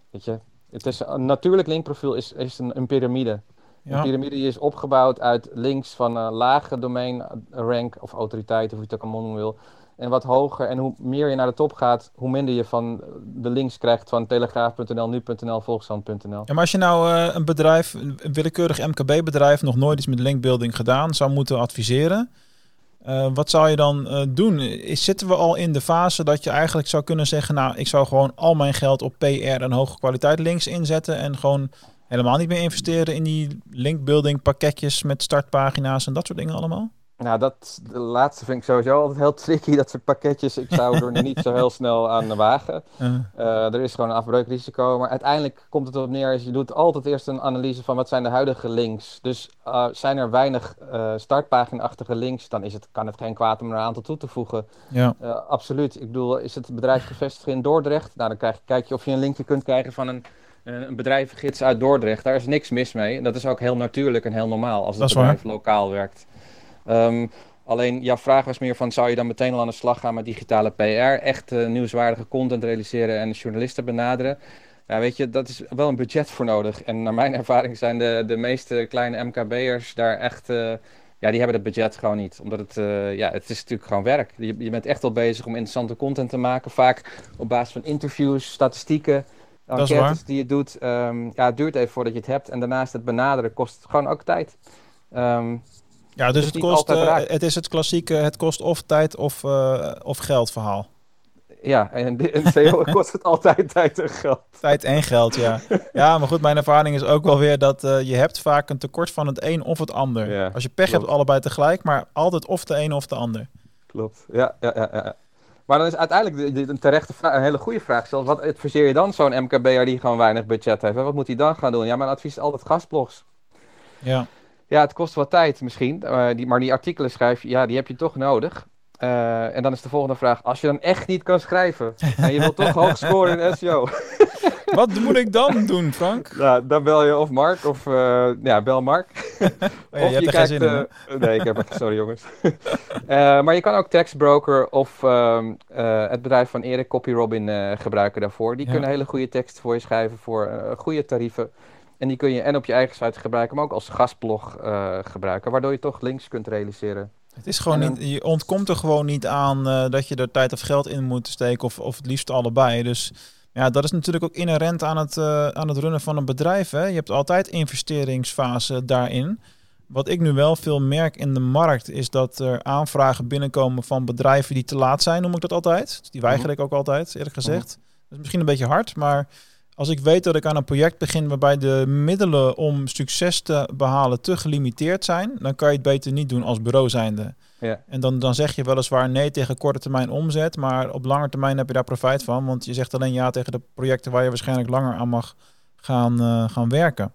weet je, het is, een natuurlijk linkprofiel is, is een, een piramide. Ja. Een piramide is opgebouwd uit links van een lage domein eh, rank of autoriteit, of hoe je het ook allemaal noemen wil. En wat hoger. En hoe meer je naar de top gaat, hoe minder je van de links krijgt van telegraaf.nl, nu.nl, volkshand.nl. Ja, maar als je nou eh, een bedrijf, een willekeurig MKB-bedrijf, nog nooit iets met linkbuilding gedaan, zou moeten adviseren. eh, wat zou je dan eh, doen? Is, zitten we al in de fase dat je eigenlijk zou kunnen zeggen, nou, ik zou gewoon al mijn geld op PR en hoge kwaliteit links inzetten en gewoon helemaal niet meer investeren in die linkbuilding pakketjes met startpagina's en dat soort dingen allemaal? Nou, dat de laatste vind ik sowieso altijd heel tricky, dat soort pakketjes. Ik zou er niet zo heel snel aan wagen. Eh, er is gewoon een afbreukrisico. Maar uiteindelijk komt het erop neer, is je doet altijd eerst een analyse van wat zijn de huidige links. Dus eh, zijn er weinig eh startpagina-achtige links, dan is het, kan het geen kwaad om er een aantal toe te voegen. ja. Absoluut. Ik bedoel, is het bedrijf gevestigd in Dordrecht? Nou, dan krijg, kijk je of je een linkje kunt krijgen van een, een bedrijvengids uit Dordrecht. Daar is niks mis mee. En dat is ook heel natuurlijk en heel normaal als het waar. bedrijf lokaal werkt. Ehm, alleen, jouw vraag was meer van, zou je dan meteen al aan de slag gaan met digitale PR? Echt eh, nieuwswaardige content realiseren en journalisten benaderen? Ja, weet je, dat is wel een budget voor nodig. En naar mijn ervaring zijn de, de meeste kleine MKB'ers daar echt... eh, ja, die hebben het budget gewoon niet. Omdat het, eh, ja, het is natuurlijk gewoon werk. Je, je bent echt wel bezig om interessante content te maken. Vaak op basis van interviews, statistieken, is enquêtes die je doet. Ehm, ja, het duurt even voordat je het hebt. En daarnaast het benaderen kost gewoon ook tijd. Ehm, Ja, dus het kost, eh, het is het klassieke, het kost of tijd of, eh, of geld verhaal. ja, en in SEO kost het altijd tijd en geld. Tijd en geld, ja. Ja, maar goed, mijn ervaring is ook wel weer dat eh, je hebt vaak een tekort van het een of het ander. Ja, Als je pech klopt. hebt, allebei tegelijk, maar altijd of de een of de ander. Klopt. Ja, ja, ja, ja. Maar dan is uiteindelijk de, de- een terechte vraag, een hele goede vraag zelfs. Wat adviseer je dan zo'n MKB'er die gewoon weinig budget heeft? Wat moet hij dan gaan doen? Ja, mijn advies is altijd gastblogs. Ja, Ja, het kost wat tijd misschien, eh, die, maar die artikelen schrijf je, ja, die heb je toch nodig. Eh, en dan is de volgende vraag, als je dan echt niet kan schrijven en je wilt toch hoog scoren in SEO, wat moet ik dan doen, Frank? nou, dan bel je of Mark of, eh, ja, bel Mark. Oh ja, je hebt er geen zin in, nee, ik heb sorry jongens. Maar je kan ook Textbroker of ehm, eh, het bedrijf van Erik, CopyRobin, gebruiken daarvoor. Die Ja. kunnen hele goede teksten voor je schrijven voor goede tarieven. En die kun je en op je eigen site gebruiken, maar ook als gastblog eh, gebruiken, waardoor je toch links kunt realiseren. Het is gewoon niet, je ontkomt er gewoon niet aan eh, dat je er tijd of geld in moet steken, of, of het liefst allebei. Dus ja, dat is natuurlijk ook inherent aan het, eh, aan het runnen van een bedrijf. Hè. Je hebt altijd investeringsfase daarin. Wat ik nu wel veel merk in de markt is dat er aanvragen binnenkomen van bedrijven die te laat zijn, noem ik dat altijd. Dus die weiger ik ook altijd, eerlijk gezegd. Dat is misschien een beetje hard, maar als ik weet dat ik aan een project begin waarbij de middelen om succes te behalen te gelimiteerd zijn, dan kan je het beter niet doen als bureau zijnde. Ja. En dan, dan zeg je weliswaar nee tegen korte termijn omzet, maar op lange termijn heb je daar profijt van, want je zegt alleen ja tegen de projecten waar je waarschijnlijk langer aan mag gaan, eh, gaan werken.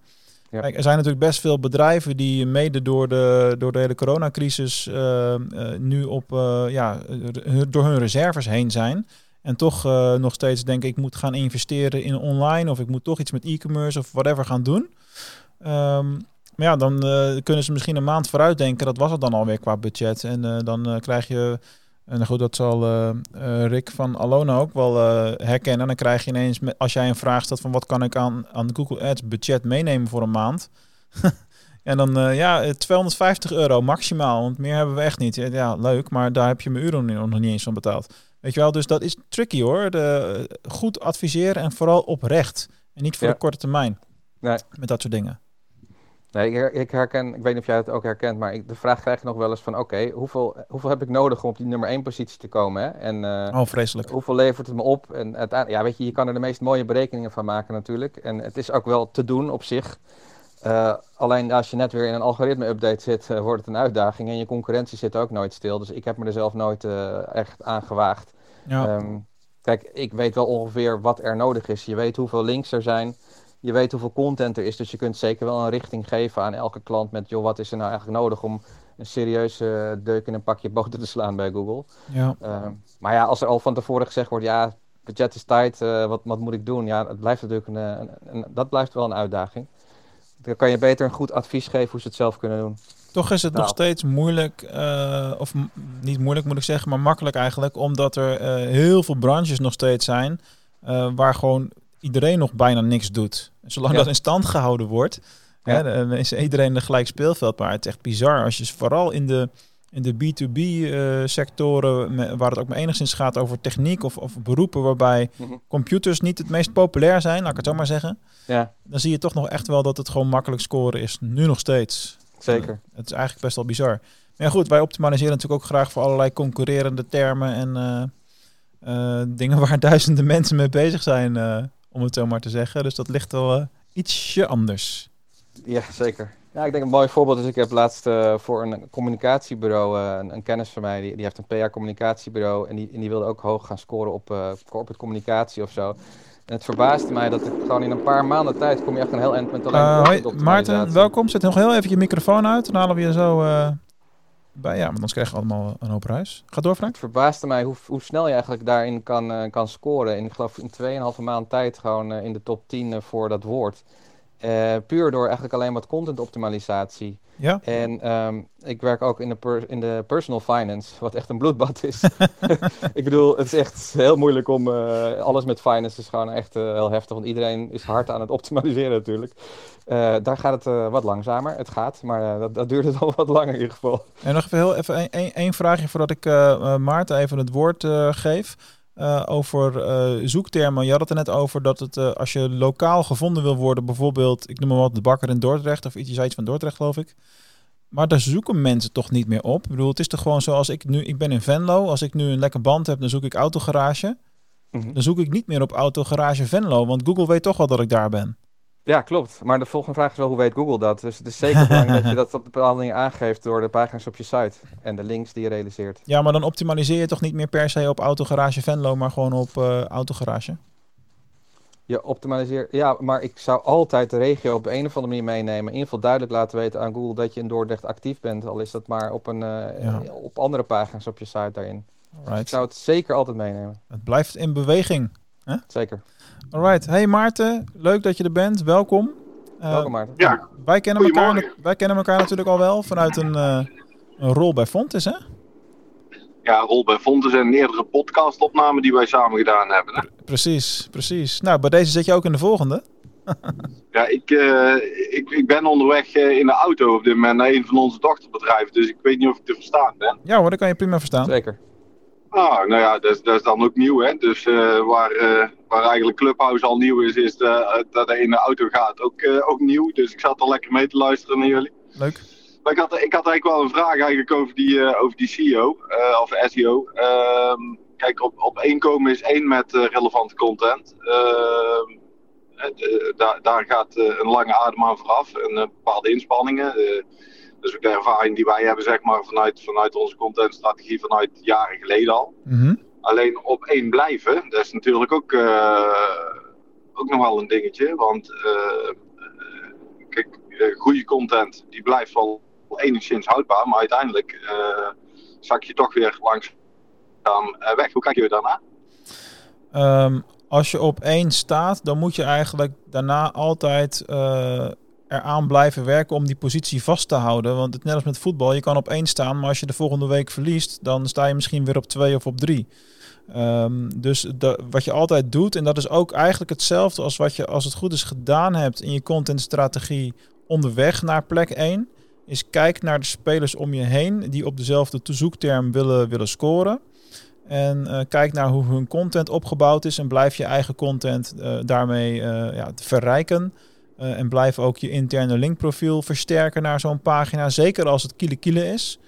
Ja. Kijk, er zijn natuurlijk best veel bedrijven die mede door de, door de hele coronacrisis eh, eh, nu op, ja, door hun reserves heen zijn. En toch eh, nog steeds denken ik moet gaan investeren in online of ik moet toch iets met e-commerce of whatever gaan doen. Ehm, maar ja, dan eh, kunnen ze misschien een maand vooruit denken. Dat was het dan alweer qua budget. En eh, dan krijg je, en goed, dat zal Rick van Alona ook wel herkennen. Dan krijg je ineens, als jij een vraag stelt van wat kan ik aan, aan Google Ads budget meenemen voor een maand. en dan, ja, eh, 250 euro maximaal, want meer hebben we echt niet. Ja, leuk, maar daar heb je mijn uren nog niet eens van betaald. Weet je wel, dus dat is tricky hoor. De, eh, goed adviseren en vooral oprecht. En niet voor Ja. de korte termijn. Nee. Met dat soort dingen. Nee, ik, ik herken, ik weet niet of jij het ook herkent, maar ik, de vraag krijg je nog wel eens van, oké, hoeveel, hoeveel heb ik nodig om op die nummer 1 positie te komen? Hè? En eh, Oh, vreselijk. hoeveel levert het me op? En uiteindelijk, ja, weet je, je kan er de meest mooie berekeningen van maken natuurlijk. En het is ook wel te doen op zich. Eh, alleen als je net weer in een algoritme-update zit, eh, wordt het een uitdaging. En je concurrentie zit ook nooit stil. Dus ik heb me er zelf nooit eh, echt aan gewaagd. Ja. Ehm, kijk, ik weet wel ongeveer wat er nodig is. Je weet hoeveel links er zijn. Je weet hoeveel content er is. Dus je kunt zeker wel een richting geven aan elke klant met... joh, wat is er nou eigenlijk nodig om een serieuze deuk in een pakje boter te slaan bij Google. ja. Ehm, maar ja, als er al van tevoren gezegd wordt... ja, budget is tight, eh, wat, wat moet ik doen? Ja, het blijft natuurlijk een, een, een- dat blijft wel een uitdaging. Dan kan je beter een goed advies geven hoe ze het zelf kunnen doen. Toch is het nog Nou. steeds moeilijk, eh, of niet moeilijk moet ik zeggen, maar makkelijk eigenlijk, omdat er eh, heel veel branches nog steeds zijn eh, waar gewoon iedereen nog bijna niks doet. Zolang Ja. dat in stand gehouden wordt, Hè, dan is iedereen een gelijk speelveld. Maar het is echt bizar als je vooral in de, in de B2B-sectoren, waar het ook maar enigszins gaat over techniek of, of beroepen waarbij Mhm. computers niet het meest populair zijn, laat ik het zo maar zeggen. Ja, Dan zie je toch nog echt wel dat het gewoon makkelijk scoren is. Nu nog steeds. zeker. Het is eigenlijk best wel bizar. Maar ja, goed, wij optimaliseren natuurlijk ook graag voor allerlei concurrerende termen en eh, eh, dingen waar duizenden mensen mee bezig zijn, eh, om het zo maar te zeggen. Dus dat ligt wel eh, ietsje anders. Ja, zeker. Ja, ik denk een mooi voorbeeld is, ik heb laatst eh, voor een communicatiebureau, eh, een, een kennis van mij, die, die heeft een PR-communicatiebureau en die, en die wilde ook hoog gaan scoren op eh, corporate communicatie of zo. En het verbaasde mij dat ik gewoon in een paar maanden tijd kom je echt een heel eind met alleen hoi. Maarten, welkom. Zet nog heel even je microfoon uit. Dan halen we je zo bij. Ja, want anders krijgen we allemaal een hoop ruis. Ga door, Frank. Het verbaasde mij hoe, hoe snel je eigenlijk daarin kan, kan scoren. In, ik geloof in 2,5 maand tijd gewoon in de top 10 eh, voor dat woord. Eh, puur door eigenlijk alleen wat content optimalisatie. Ja, En ehm, ik werk ook in de, per- in de personal finance, wat echt een bloedbad is. ik bedoel, het is echt heel moeilijk om eh, alles met finance is gewoon echt eh, heel heftig, want iedereen is hard aan het optimaliseren natuurlijk. Daar gaat het wat langzamer. Het gaat, maar dat, dat duurt het al wat langer in ieder geval. En nog even heel even één- vraagje voordat ik Maarten even het woord geef. Eh, over eh, zoektermen. Je had het er net over dat het eh, als je lokaal gevonden wil worden, bijvoorbeeld, ik noem maar wat, de bakker in Dordrecht, of iets, iets van Dordrecht, geloof ik. Maar daar zoeken mensen toch niet meer op. Ik bedoel, het is toch gewoon zoals ik nu, ik ben in Venlo. Als ik nu een lekker band heb, dan zoek ik autogarage. Mhm. Dan zoek ik niet meer op autogarage Venlo, want Google weet toch wel dat ik daar ben. Ja, klopt. Maar de volgende vraag is wel, hoe weet Google dat? Dus het is zeker belangrijk dat je dat op bepaalde dingen aangeeft door de pagina's op je site en de links die je realiseert. Ja, maar dan optimaliseer je toch niet meer per se op autogarage Venlo, maar gewoon op eh, autogarage. Je optimaliseert. Ja, maar ik zou altijd de regio op een of andere manier meenemen. In ieder geval duidelijk laten weten aan Google dat je in Dordrecht actief bent. Al is dat maar op, een, eh, Ja. op andere pagina's op je site daarin. Ik Alright. zou het zeker altijd meenemen. Het blijft in beweging. Zeker. Alright. Hey Maarten, leuk dat je er bent. Welkom. Eh, Welkom Maarten. Ja, wij, kennen elkaar, wij kennen elkaar natuurlijk al wel vanuit een, eh, een rol bij Fontes, hè? ja, Rol bij Fontes en een eerdere podcastopname die wij samen gedaan hebben. Hè? Precies, precies. Nou, bij deze zit je ook in de volgende. Ja, ik, eh, ik, ik ben onderweg eh, in de auto op dit moment naar een van onze dochterbedrijven, dus ik weet niet of ik te verstaan ben. Ja hoor, dat kan je prima verstaan. Zeker. Ah, nou ja, dat, is- dat is dan ook nieuw, hè. Dus eh, waar, eh, waar eigenlijk Clubhouse al nieuw is, is de, dat hij in de auto gaat ook, eh, ook nieuw. Dus ik zat al lekker mee te luisteren naar jullie. Leuk. Maar ik had, ik had eigenlijk wel een vraag eigenlijk over die, eh, over die CEO, eh, of SEO. Ehm, kijk, op, op één komen is één met eh, relevante content. Ehm, eh, daar, gaat eh, een lange adem aan vooraf en eh, bepaalde inspanningen. Is ook de ervaring die wij hebben, zeg maar, vanuit, vanuit onze contentstrategie vanuit jaren geleden al. Mhm. Alleen op één blijven, dat is natuurlijk ook, eh, ook nog wel een dingetje. Want eh, eh, kijk, goede content die blijft wel enigszins houdbaar, maar uiteindelijk zak je toch weer langzaam weg. Hoe kijk je daarna? Ehm, als je op één staat, dan moet je eigenlijk daarna altijd eraan blijven werken om die positie vast te houden. Want het net als met voetbal, je kan op één staan, maar als je de volgende week verliest, dan sta je misschien weer op twee of op drie. Ehm, dus wat je altijd doet, en dat is ook eigenlijk hetzelfde als wat je als het goed is gedaan hebt in je contentstrategie onderweg naar plek 1, is kijk naar de spelers om je heen die op dezelfde zoekterm willen, willen scoren. En eh, kijk naar hoe hun content opgebouwd is en blijf je eigen content eh, daarmee eh, ja, verrijken. Eh, en blijf ook je interne linkprofiel versterken naar zo'n pagina, zeker als het kiele kiele is.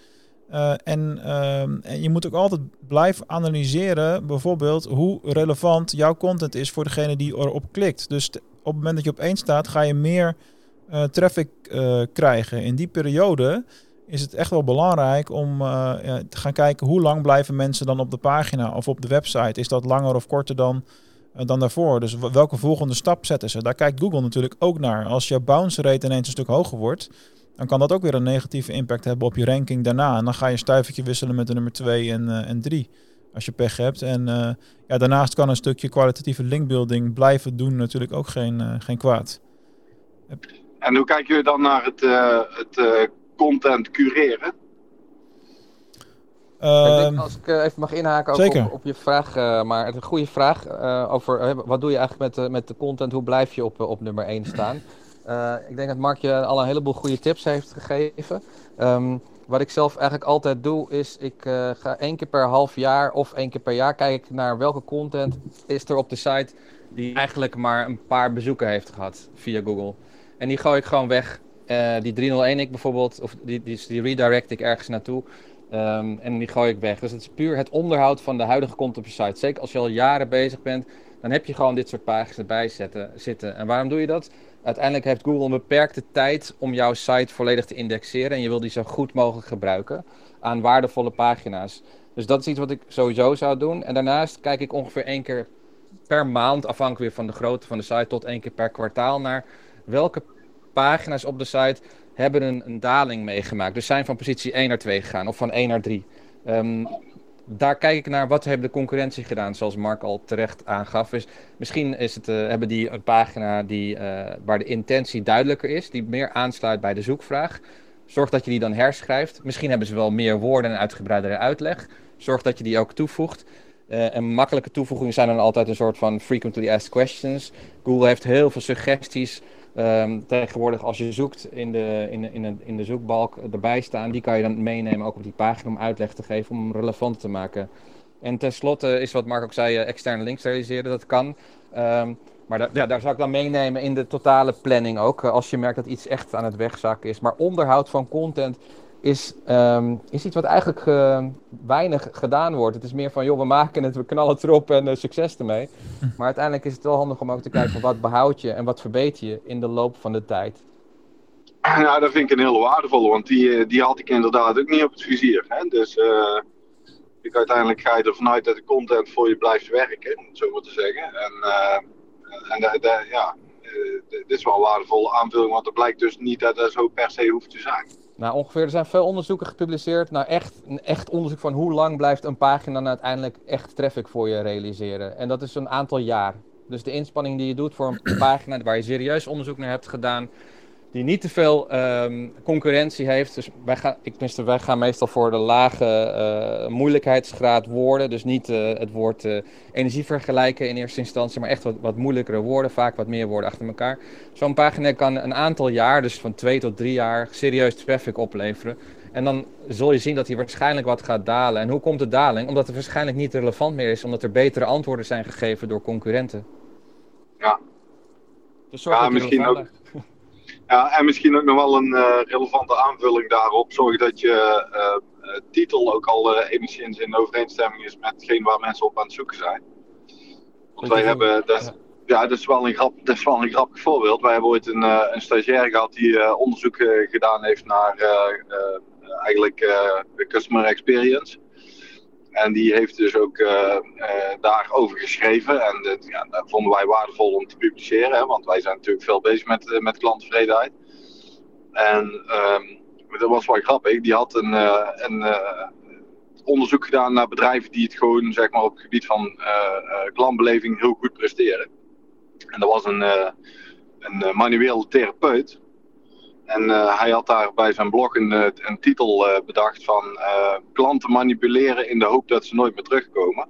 Eh, en, ehm, en je moet ook altijd blijven analyseren, bijvoorbeeld, hoe relevant jouw content is voor degene die erop klikt. Dus op het moment dat je op één staat, ga je meer eh, traffic krijgen. In die periode is het echt wel belangrijk om ja, te gaan kijken hoe lang blijven mensen dan op de pagina of op de website. Is dat langer of korter dan, dan daarvoor? Dus welke volgende stap zetten ze? Daar kijkt Google natuurlijk ook naar. Als je bounce rate ineens een stuk hoger wordt, dan kan dat ook weer een negatieve impact hebben op je ranking daarna. En dan ga je een stuivertje wisselen met de nummer 2 en, eh, en 3. Als je pech hebt. En eh, ja, daarnaast kan een stukje kwalitatieve linkbuilding blijven doen natuurlijk ook geen, eh, geen kwaad. En hoe kijken jullie dan naar het, het content cureren? Ik Ehm, denk, als ik eh, even mag inhaken ook op, op je vraag, eh, maar het is een goede vraag eh, over wat doe je eigenlijk met, de- met de content, hoe blijf je op, op nummer 1 staan? Ik denk dat Mark je al een heleboel goede tips heeft gegeven. Ehm, wat ik zelf eigenlijk altijd doe, is ik ga één keer per half jaar of één keer per jaar kijken naar welke content is er op de site die eigenlijk maar een paar bezoeken heeft gehad via Google. En die gooi ik gewoon weg. Die 301 ik bijvoorbeeld, of die, die, die redirect ik ergens naartoe. Ehm, en die gooi ik weg. Dus het is puur het onderhoud van de huidige content op je site. Zeker als je al jaren bezig bent, dan heb je gewoon dit soort pagina's erbij zetten, zitten. En waarom doe je dat? Uiteindelijk heeft Google een beperkte tijd om jouw site volledig te indexeren. En je wil die zo goed mogelijk gebruiken aan waardevolle pagina's. Dus dat is iets wat ik sowieso zou doen. En daarnaast kijk ik ongeveer één keer per maand, afhankelijk weer van de grootte van de site, tot één keer per kwartaal naar welke pagina's op de site hebben een, een daling meegemaakt. Dus zijn van positie 1 naar 2 gegaan of van 1 naar 3. Um, daar kijk ik naar wat heeft de concurrentie gedaan, zoals Mark al terecht aangaf. Dus misschien is het, uh, hebben die een pagina die, uh, waar de intentie duidelijker is, die meer aansluit bij de zoekvraag. Zorg dat je die dan herschrijft. Misschien hebben ze wel meer woorden en uitgebreidere uitleg. Zorg dat je die ook toevoegt. Uh, en makkelijke toevoegingen zijn dan altijd een soort van frequently asked questions. Google heeft heel veel suggesties Um, tegenwoordig als je zoekt in de, in, in, de, in de zoekbalk erbij staan, die kan je dan meenemen ook op die pagina om uitleg te geven, om relevant te maken. En tenslotte is wat Mark ook zei, uh, externe links realiseren, dat kan. Um, maar ja, daar zou ik dan meenemen in de totale planning ook, uh, als je merkt dat iets echt aan het wegzakken is. Maar onderhoud van content is, um, is iets wat eigenlijk uh, weinig gedaan wordt. Het is meer van, joh, we maken het, we knallen het erop en uh, succes ermee. Maar uiteindelijk is het wel handig om ook te kijken van wat behoud je en wat verbeter je in de loop van de tijd. Nou, dat vind ik een hele waardevolle, want die, eh, die had ik inderdaad ook niet op het vizier. Hè? Dus uh, ik, uiteindelijk ga je ervan uit dat de content voor je blijft werken, om het zo maar te zeggen. En, uh, en de, de, ja, dit is wel een waardevolle aanvulling, want het blijkt dus niet dat dat zo per se hoeft te zijn. Nou, ongeveer, er zijn veel onderzoeken gepubliceerd. Nou, echt, echt onderzoek van hoe lang blijft een pagina nou uiteindelijk echt traffic voor je realiseren. En dat is een aantal jaar. Dus de inspanning die je doet voor een pagina waar je serieus onderzoek naar hebt gedaan, die niet te veel um, concurrentie heeft. Dus wij gaan, ik, tenminste, wij gaan meestal voor de lage uh, moeilijkheidsgraad woorden. Dus niet uh, het woord uh, energie vergelijken in eerste instantie, maar echt wat, wat moeilijkere woorden, vaak wat meer woorden achter elkaar. Zo'n pagina kan een aantal jaar, dus van twee tot drie jaar, serieus traffic opleveren. En dan zul je zien dat hij waarschijnlijk wat gaat dalen. En hoe komt de daling? Omdat het waarschijnlijk niet relevant meer is, omdat er betere antwoorden zijn gegeven door concurrenten. Ja. Dus zorg ja, dat misschien ook. Ja, en misschien ook nog wel een uh, relevante aanvulling daarop. Zorg dat je uh, titel ook al uh, enigszins in overeenstemming is met hetgeen waar mensen op aan het zoeken zijn. Want wij hebben, dat, ja. ja, dat, is wel een grap, dat is wel een grappig voorbeeld. Wij hebben ooit een, een stagiair gehad die onderzoek gedaan heeft naar eigenlijk customer experience. En die heeft dus ook uh, uh, daarover geschreven. En dat, ja, dat vonden wij waardevol om te publiceren. Hè, want wij zijn natuurlijk veel bezig met, uh, met klanttevredenheid. En um, dat was wel grappig. Die had een, een onderzoek gedaan naar bedrijven die het gewoon zeg maar, op het gebied van klantbeleving heel goed presteren. En dat was een, een manueel therapeut. En uh, hij had daar bij zijn blog een, een titel uh, bedacht van uh, klanten manipuleren in de hoop dat ze nooit meer terugkomen.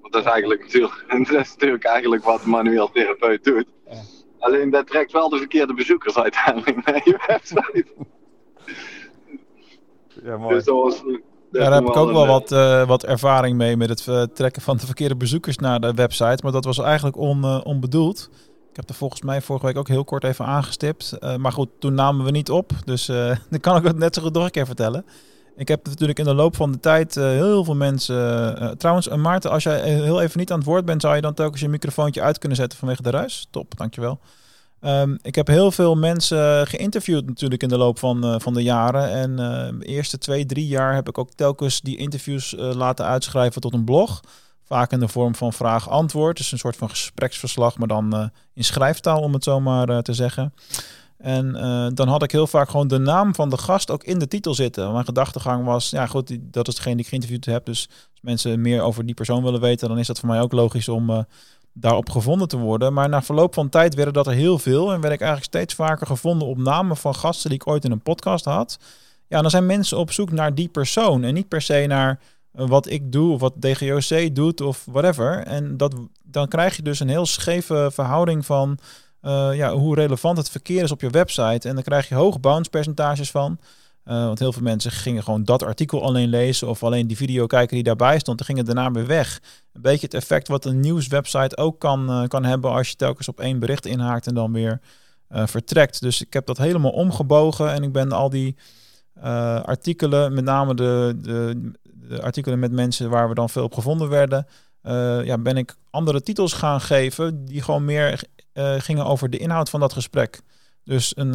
Want dat is eigenlijk natuurlijk, dat is natuurlijk eigenlijk wat een manueel therapeut doet. Ja. Alleen dat trekt wel de verkeerde bezoekers uiteindelijk naar je website. Ja, mooi. Dus dat was, dat daar heb ik ook wel wat, uh, wat ervaring mee met het trekken van de verkeerde bezoekers naar de website. Maar dat was eigenlijk on, uh, onbedoeld. Heb er volgens mij vorige week ook heel kort even aangestipt. Uh, maar goed, toen namen we niet op. Dus uh, dan kan ik het net zo goed nog een keer vertellen. Ik heb natuurlijk in de loop van de tijd uh, heel veel mensen... trouwens, Maarten, als jij heel even niet aan het woord bent... zou je dan telkens je microfoontje uit kunnen zetten vanwege de ruis? Top, dankjewel. Um, ik heb heel veel mensen geïnterviewd natuurlijk in de loop van, van de jaren. En de eerste twee, drie jaar heb ik ook telkens die interviews laten uitschrijven tot een blog... Vaak in de vorm van vraag-antwoord. Dus een soort van gespreksverslag, maar dan uh, in schrijftaal, om het zo maar uh, te zeggen. En uh, dan had ik heel vaak gewoon de naam van de gast ook in de titel zitten. Mijn gedachtegang was, ja goed, dat is degene die ik geïnterviewd heb. Dus als mensen meer over die persoon willen weten, dan is dat voor mij ook logisch om daarop gevonden te worden. Maar na verloop van tijd werden dat er heel veel. En werd ik eigenlijk steeds vaker gevonden op namen van gasten die ik ooit in een podcast had. Ja, dan zijn mensen op zoek naar die persoon. En niet per se naar wat ik doe of wat DGOC doet of whatever. En dat, dan krijg je dus een heel scheve verhouding van eh, ja, hoe relevant het verkeer is op je website. En dan krijg je hoge bounce percentages van. Uh, want heel veel mensen gingen gewoon dat artikel alleen lezen of alleen die video kijken die daarbij stond. En gingen daarna weer weg. Een beetje het effect wat een nieuwswebsite ook kan, uh, kan hebben als je telkens op één bericht inhaakt en dan weer vertrekt. Dus ik heb dat helemaal omgebogen en ik ben al die artikelen, met name de, de, artikelen met mensen waar we dan veel op gevonden werden, ja, ben ik andere titels gaan geven die gewoon meer gingen over de inhoud van dat gesprek. Dus een,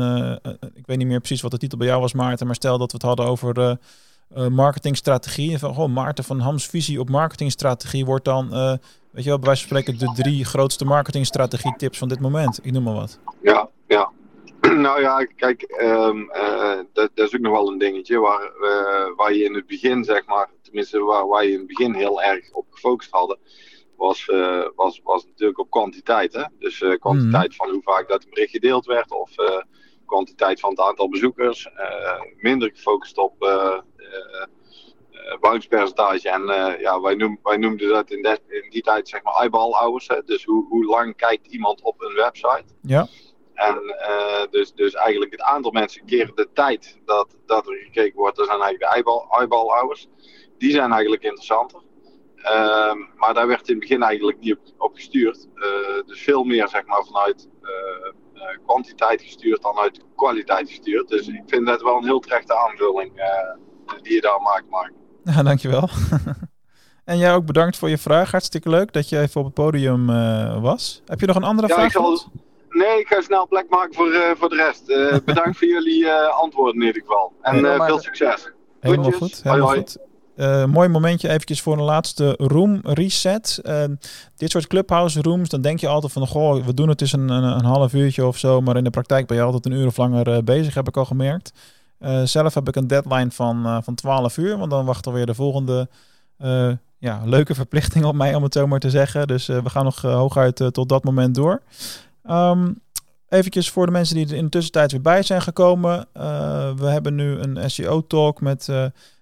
ik weet niet meer precies wat de titel bij jou was, Maarten, maar stel dat we het hadden over marketingstrategie. Van, oh, Maarten van Hams visie op marketingstrategie wordt dan, weet je wel, bij wijze van spreken de drie grootste marketingstrategie tips van dit moment. Ik noem maar wat. Ja, ja. Nou ja, kijk, um, dat, dat, is ook nog wel een dingetje waar, waar je in het begin, zeg maar, tenminste waar, waar je in het begin heel erg op gefocust hadden was, uh, was, was natuurlijk op kwantiteit. Hè? Dus uh, kwantiteit mm. van hoe vaak dat een bericht gedeeld werd, of uh, kwantiteit van het aantal bezoekers. minder gefocust op bounce En ja, wij, noem, wij noemden dat in, de, in, die tijd zeg maar eyeball hours. Hè? Dus hoe, hoe lang kijkt iemand op een website? Ja. En dus, dus eigenlijk het aantal mensen keren de tijd dat, dat er gekeken wordt, dat zijn eigenlijk de eyeball, eyeball hours. Die zijn eigenlijk interessanter. Uh, maar daar werd in het begin eigenlijk niet op, op gestuurd. Uh, dus veel meer zeg maar, vanuit uh, kwantiteit gestuurd dan uit kwaliteit gestuurd. Dus ik vind dat wel een heel terechte aanvulling die je daar maakt, Mark. Ja, dankjewel. en jij ook bedankt voor je vraag. Hartstikke leuk dat je even op het podium was. Heb je nog een andere ja, vraag? Ik zal... Nee, ik ga snel plek maken voor, voor de rest. bedankt voor jullie antwoorden in ieder geval. En veel succes. Helemaal goed. Helemaal hoi, goed. Uh, mooi momentje eventjes voor een laatste room reset. Uh, dit soort clubhouse rooms, dan denk je altijd van, goh, we doen het dus een, een, half uurtje of zo, maar in de praktijk ben je altijd een uur of langer uh, bezig, heb ik al gemerkt. zelf heb ik een deadline van, van 12 uur, want dan wacht alweer de volgende ja, leuke verplichting op mij, om het zo maar te zeggen. Dus we gaan nog hooguit tot dat moment door. Um, eventjes voor de mensen die er in de tussentijd weer bij zijn gekomen. we hebben nu een SEO-talk met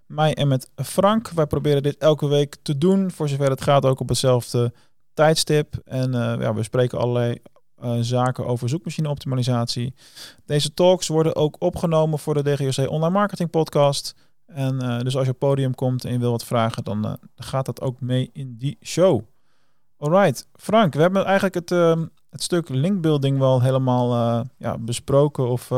mij en met Frank. Wij proberen dit elke week te doen, voor zover het gaat ook op hetzelfde tijdstip. En uh, ja, we spreken allerlei uh, zaken over zoekmachine-optimalisatie. Deze talks worden ook opgenomen voor de DGOC Online Marketing Podcast. En uh, dus als je op podium komt en je wil wat vragen, dan gaat dat ook mee in die show. Alright, Frank, we hebben eigenlijk het, het stuk linkbuilding wel helemaal ja, besproken of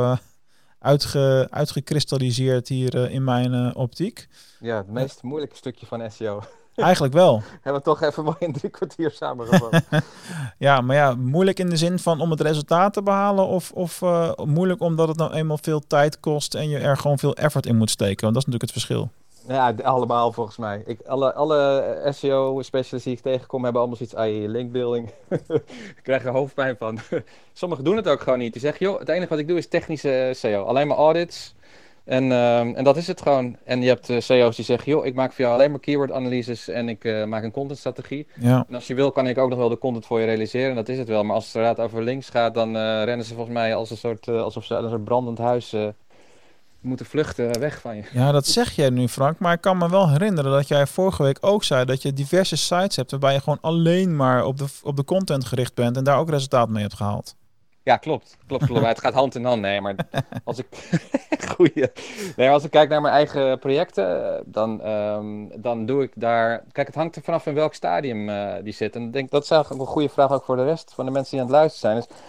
uitge, uitgekristalliseerd hier uh, in mijn uh, optiek. Ja, het meest moeilijke stukje van SEO. Eigenlijk wel. Hebben we toch even mooi in drie kwartier samengevat. ja, maar ja, moeilijk in de zin van om het resultaat te behalen of, of uh, moeilijk omdat het nou eenmaal veel tijd kost en je er gewoon veel effort in moet steken. Want dat is natuurlijk het verschil. Ja, allemaal volgens mij. Ik, alle, alle SEO-specialisten die ik tegenkom hebben allemaal zoiets, ai, linkbuilding. ik krijg er hoofdpijn van. Sommigen doen het ook gewoon niet. Die zeggen, joh, het enige wat ik doe is technische SEO. Alleen maar audits. En, uh, en dat is het gewoon. En je hebt uh, CEO's die zeggen, joh, ik maak voor jou alleen maar keyword-analyses en ik uh, maak een contentstrategie. Ja. En als je wil, kan ik ook nog wel de content voor je realiseren. En dat is het wel. Maar als het inderdaad over links gaat, dan rennen ze volgens mij als een soort, alsof ze een soort brandend huis moeten vluchten weg van je. Ja, dat zeg jij nu, Frank. Maar ik kan me wel herinneren dat jij vorige week ook zei dat je diverse sites hebt waarbij je gewoon alleen maar op de, op de content gericht bent en daar ook resultaat mee hebt gehaald. Ja, klopt. Klopt, klopt. het gaat hand in hand. Nee, maar als ik. Goeie. Nee, als ik kijk naar mijn eigen projecten, dan, um, dan doe ik daar. Kijk, het hangt er vanaf in welk stadium uh, die zit. En ik denk dat is eigenlijk een goede vraag ook voor de rest van de mensen die aan het luisteren zijn. Is,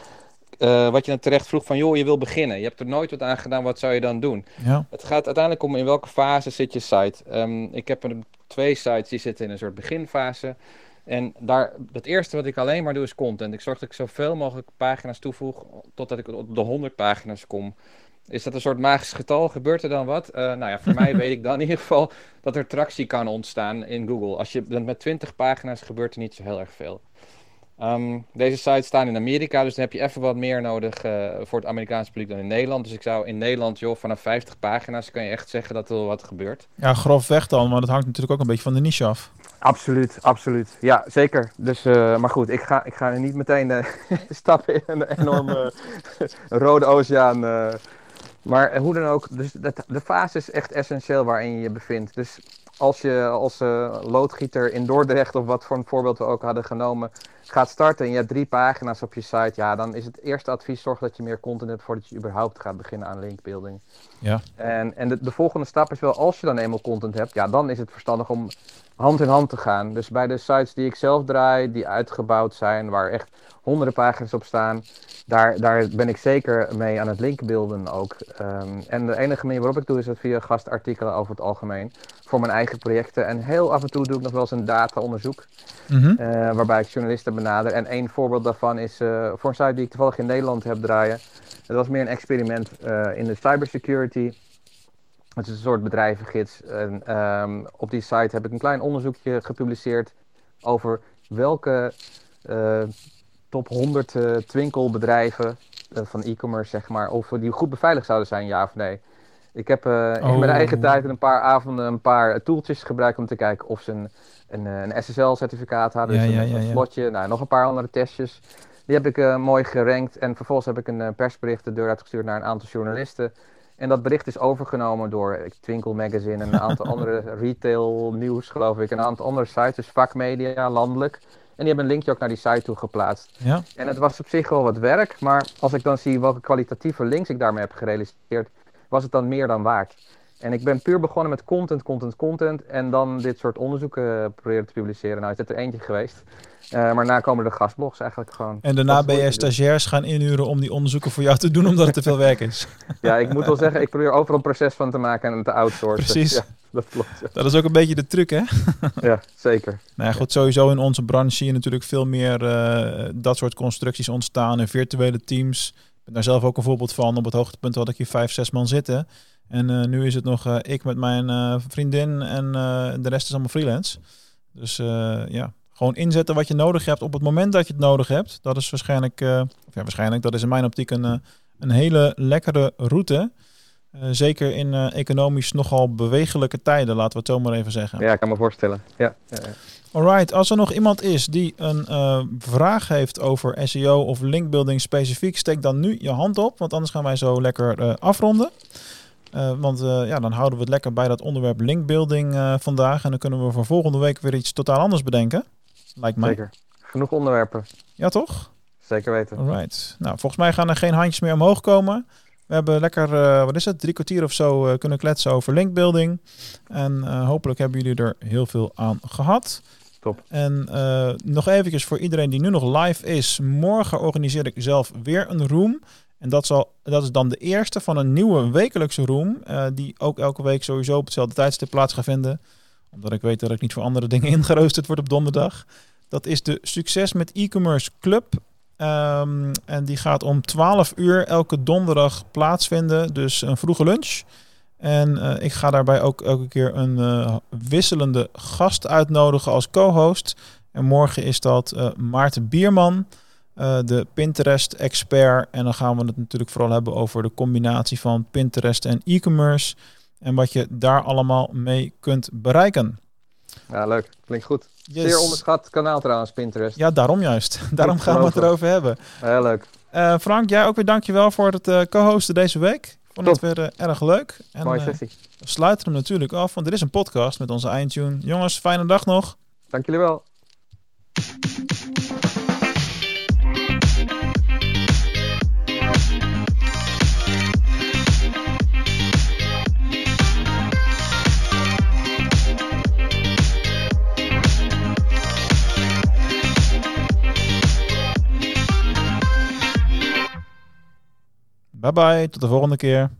uh, wat je dan terecht vroeg van, joh, je wil beginnen. Je hebt er nooit wat aan gedaan, wat zou je dan doen? Ja. Het gaat uiteindelijk om in welke fase zit je site. Um, ik heb er twee sites die zitten in een soort beginfase. En daar, het eerste wat ik alleen maar doe is content. Ik zorg dat ik zoveel mogelijk pagina's toevoeg totdat ik op de 100 pagina's kom. Is dat een soort magisch getal? Gebeurt er dan wat? Uh, nou ja, voor mij weet ik dan in ieder geval dat er tractie kan ontstaan in Google. Als je met 20 pagina's gebeurt er niet zo heel erg veel. Um, deze sites staan in Amerika, dus dan heb je even wat meer nodig uh, voor het Amerikaanse publiek dan in Nederland. Dus ik zou in Nederland, joh, vanaf 50 pagina's kan je echt zeggen dat er wat gebeurt. Ja, grofweg dan, maar dat hangt natuurlijk ook een beetje van de niche af. Absoluut, absoluut. Ja, zeker. Dus, uh, maar goed, ik ga, ik ga niet meteen uh, stappen in een enorme rode oceaan. maar hoe dan ook, dus de, de fase is echt essentieel waarin je je bevindt. Dus als je als eh, loodgieter in Dordrecht of wat voor een voorbeeld we ook hadden genomen, gaat starten en je hebt drie pagina's op je site, ja, dan is het eerste advies zorg dat je meer content hebt voordat je überhaupt gaat beginnen aan linkbuilding. Ja. En, en de, de volgende stap is wel, als je dan eenmaal content hebt, ja, dan is het verstandig om hand in hand te gaan. Dus bij de sites die ik zelf draai, die uitgebouwd zijn, waar echt honderden pagina's op staan, daar, daar ben ik zeker mee aan het linkbeelden ook. Ehm, en de enige manier waarop ik doe is het via gastartikelen over het algemeen. Voor mijn eigen projecten. En heel af en toe doe ik nog wel eens een data-onderzoek. Eh, waarbij ik journalisten benader. En één voorbeeld daarvan is eh, voor een site die ik toevallig in Nederland heb draaien. Dat was meer een experiment eh, in de cybersecurity. Het is een soort bedrijvengids. En, ehm, op die site heb ik een klein onderzoekje gepubliceerd over welke eh, top 100 eh, twinkelbedrijven eh, van e-commerce, zeg maar, of die goed beveiligd zouden zijn, ja of nee. Ik heb in Oh. mijn eigen tijd in een paar avonden een paar tooltjes gebruikt om te kijken of ze een, een, een SSL-certificaat hadden. Ja, dus ja, een, ja, een slotje, nou, nog een paar andere testjes. Die heb ik mooi gerankt en vervolgens heb ik een persbericht de deur uitgestuurd naar een aantal journalisten. En dat bericht is overgenomen door Twinkle Magazine en een aantal andere retail nieuws, geloof ik. En een aantal andere sites, dus vakmedia, landelijk. En die hebben een linkje ook naar die site toe geplaatst. Ja. En het was op zich wel wat werk, maar als ik dan zie welke kwalitatieve links ik daarmee heb gerealiseerd, was het dan meer dan waard. En ik ben puur begonnen met content, content, content. En dan dit soort onderzoeken eh, proberen te publiceren. Nou is dit er eentje geweest. Eh, maar daarna komen de gastblogs eigenlijk gewoon. En daarna ben doen. stagiairs gaan inhuren om die onderzoeken voor jou te doen, omdat het te veel werk is. Ja, ik moet wel zeggen, ik probeer overal een proces van te maken en te outsourcen. Precies. Ja, dat klopt. Ja, Dat is ook een beetje de truc, hè? ja zeker. Nou ja, goed, sowieso in onze branche zie je natuurlijk veel meer eh, dat soort constructies ontstaan en virtuele teams. Ik ben daar zelf ook een voorbeeld van. Op het hoogtepunt had ik hier vijf, zes man zitten. En eh, nu is het nog eh, ik met mijn eh, vriendin en de rest is allemaal freelance. Dus ja, gewoon inzetten wat je nodig hebt op het moment dat je het nodig hebt. Dat is waarschijnlijk, ja, waarschijnlijk, dat is in mijn optiek een, een hele lekkere route. Zeker in economisch nogal bewegelijke tijden, laten we het zo maar even zeggen. Ja, ik kan me voorstellen. Ja, ja, ja. Alright, als er nog iemand is die een vraag heeft over SEO of linkbuilding specifiek, steek dan nu je hand op, want anders gaan wij zo lekker afronden. Eh, want eh, ja, dan houden we het lekker bij dat onderwerp linkbuilding eh, vandaag en dan kunnen we voor volgende week weer iets totaal anders bedenken. Lijkt mij. zeker. Genoeg onderwerpen. Ja, toch? Zeker weten. Alright. Nou, volgens mij gaan er geen handjes meer omhoog komen. We hebben lekker, wat is het, drie kwartier of zo kunnen kletsen over linkbuilding. En hopelijk hebben jullie er heel veel aan gehad. Top. En nog eventjes voor iedereen die nu nog live is. Morgen organiseer ik zelf weer een room. En dat, zal, dat is dan de eerste van een nieuwe wekelijkse room. eh, die ook elke week sowieso op hetzelfde tijdstip plaats gaat vinden. Omdat ik weet dat ik niet voor andere dingen ingeroosterd word op donderdag. Dat is de Succes met e-commerce club. Ehm, en die gaat om 12 uur elke donderdag plaatsvinden. Dus een vroege lunch. En eh, ik ga daarbij ook elke keer een eh, wisselende gast uitnodigen als co-host. En morgen is dat Maarten Bierman, eh, de Pinterest-expert. En dan gaan we het natuurlijk vooral hebben over de combinatie van Pinterest en e-commerce. En wat je daar allemaal mee kunt bereiken. Ja, leuk. Klinkt goed. Yes. Zeer onderschat kanaal trouwens, Pinterest. Ja, daarom juist. Daarom gaan we het erover hebben. Heel leuk. Eh, Frank, jij ook weer dankjewel voor het eh, co-hosten deze week. Vond het weer erg leuk. En Mooie sessie. we sluiten hem natuurlijk af, want er is een podcast met onze eindtune. Jongens, fijne dag nog. Dank jullie wel. Bye bye, tot de volgende keer.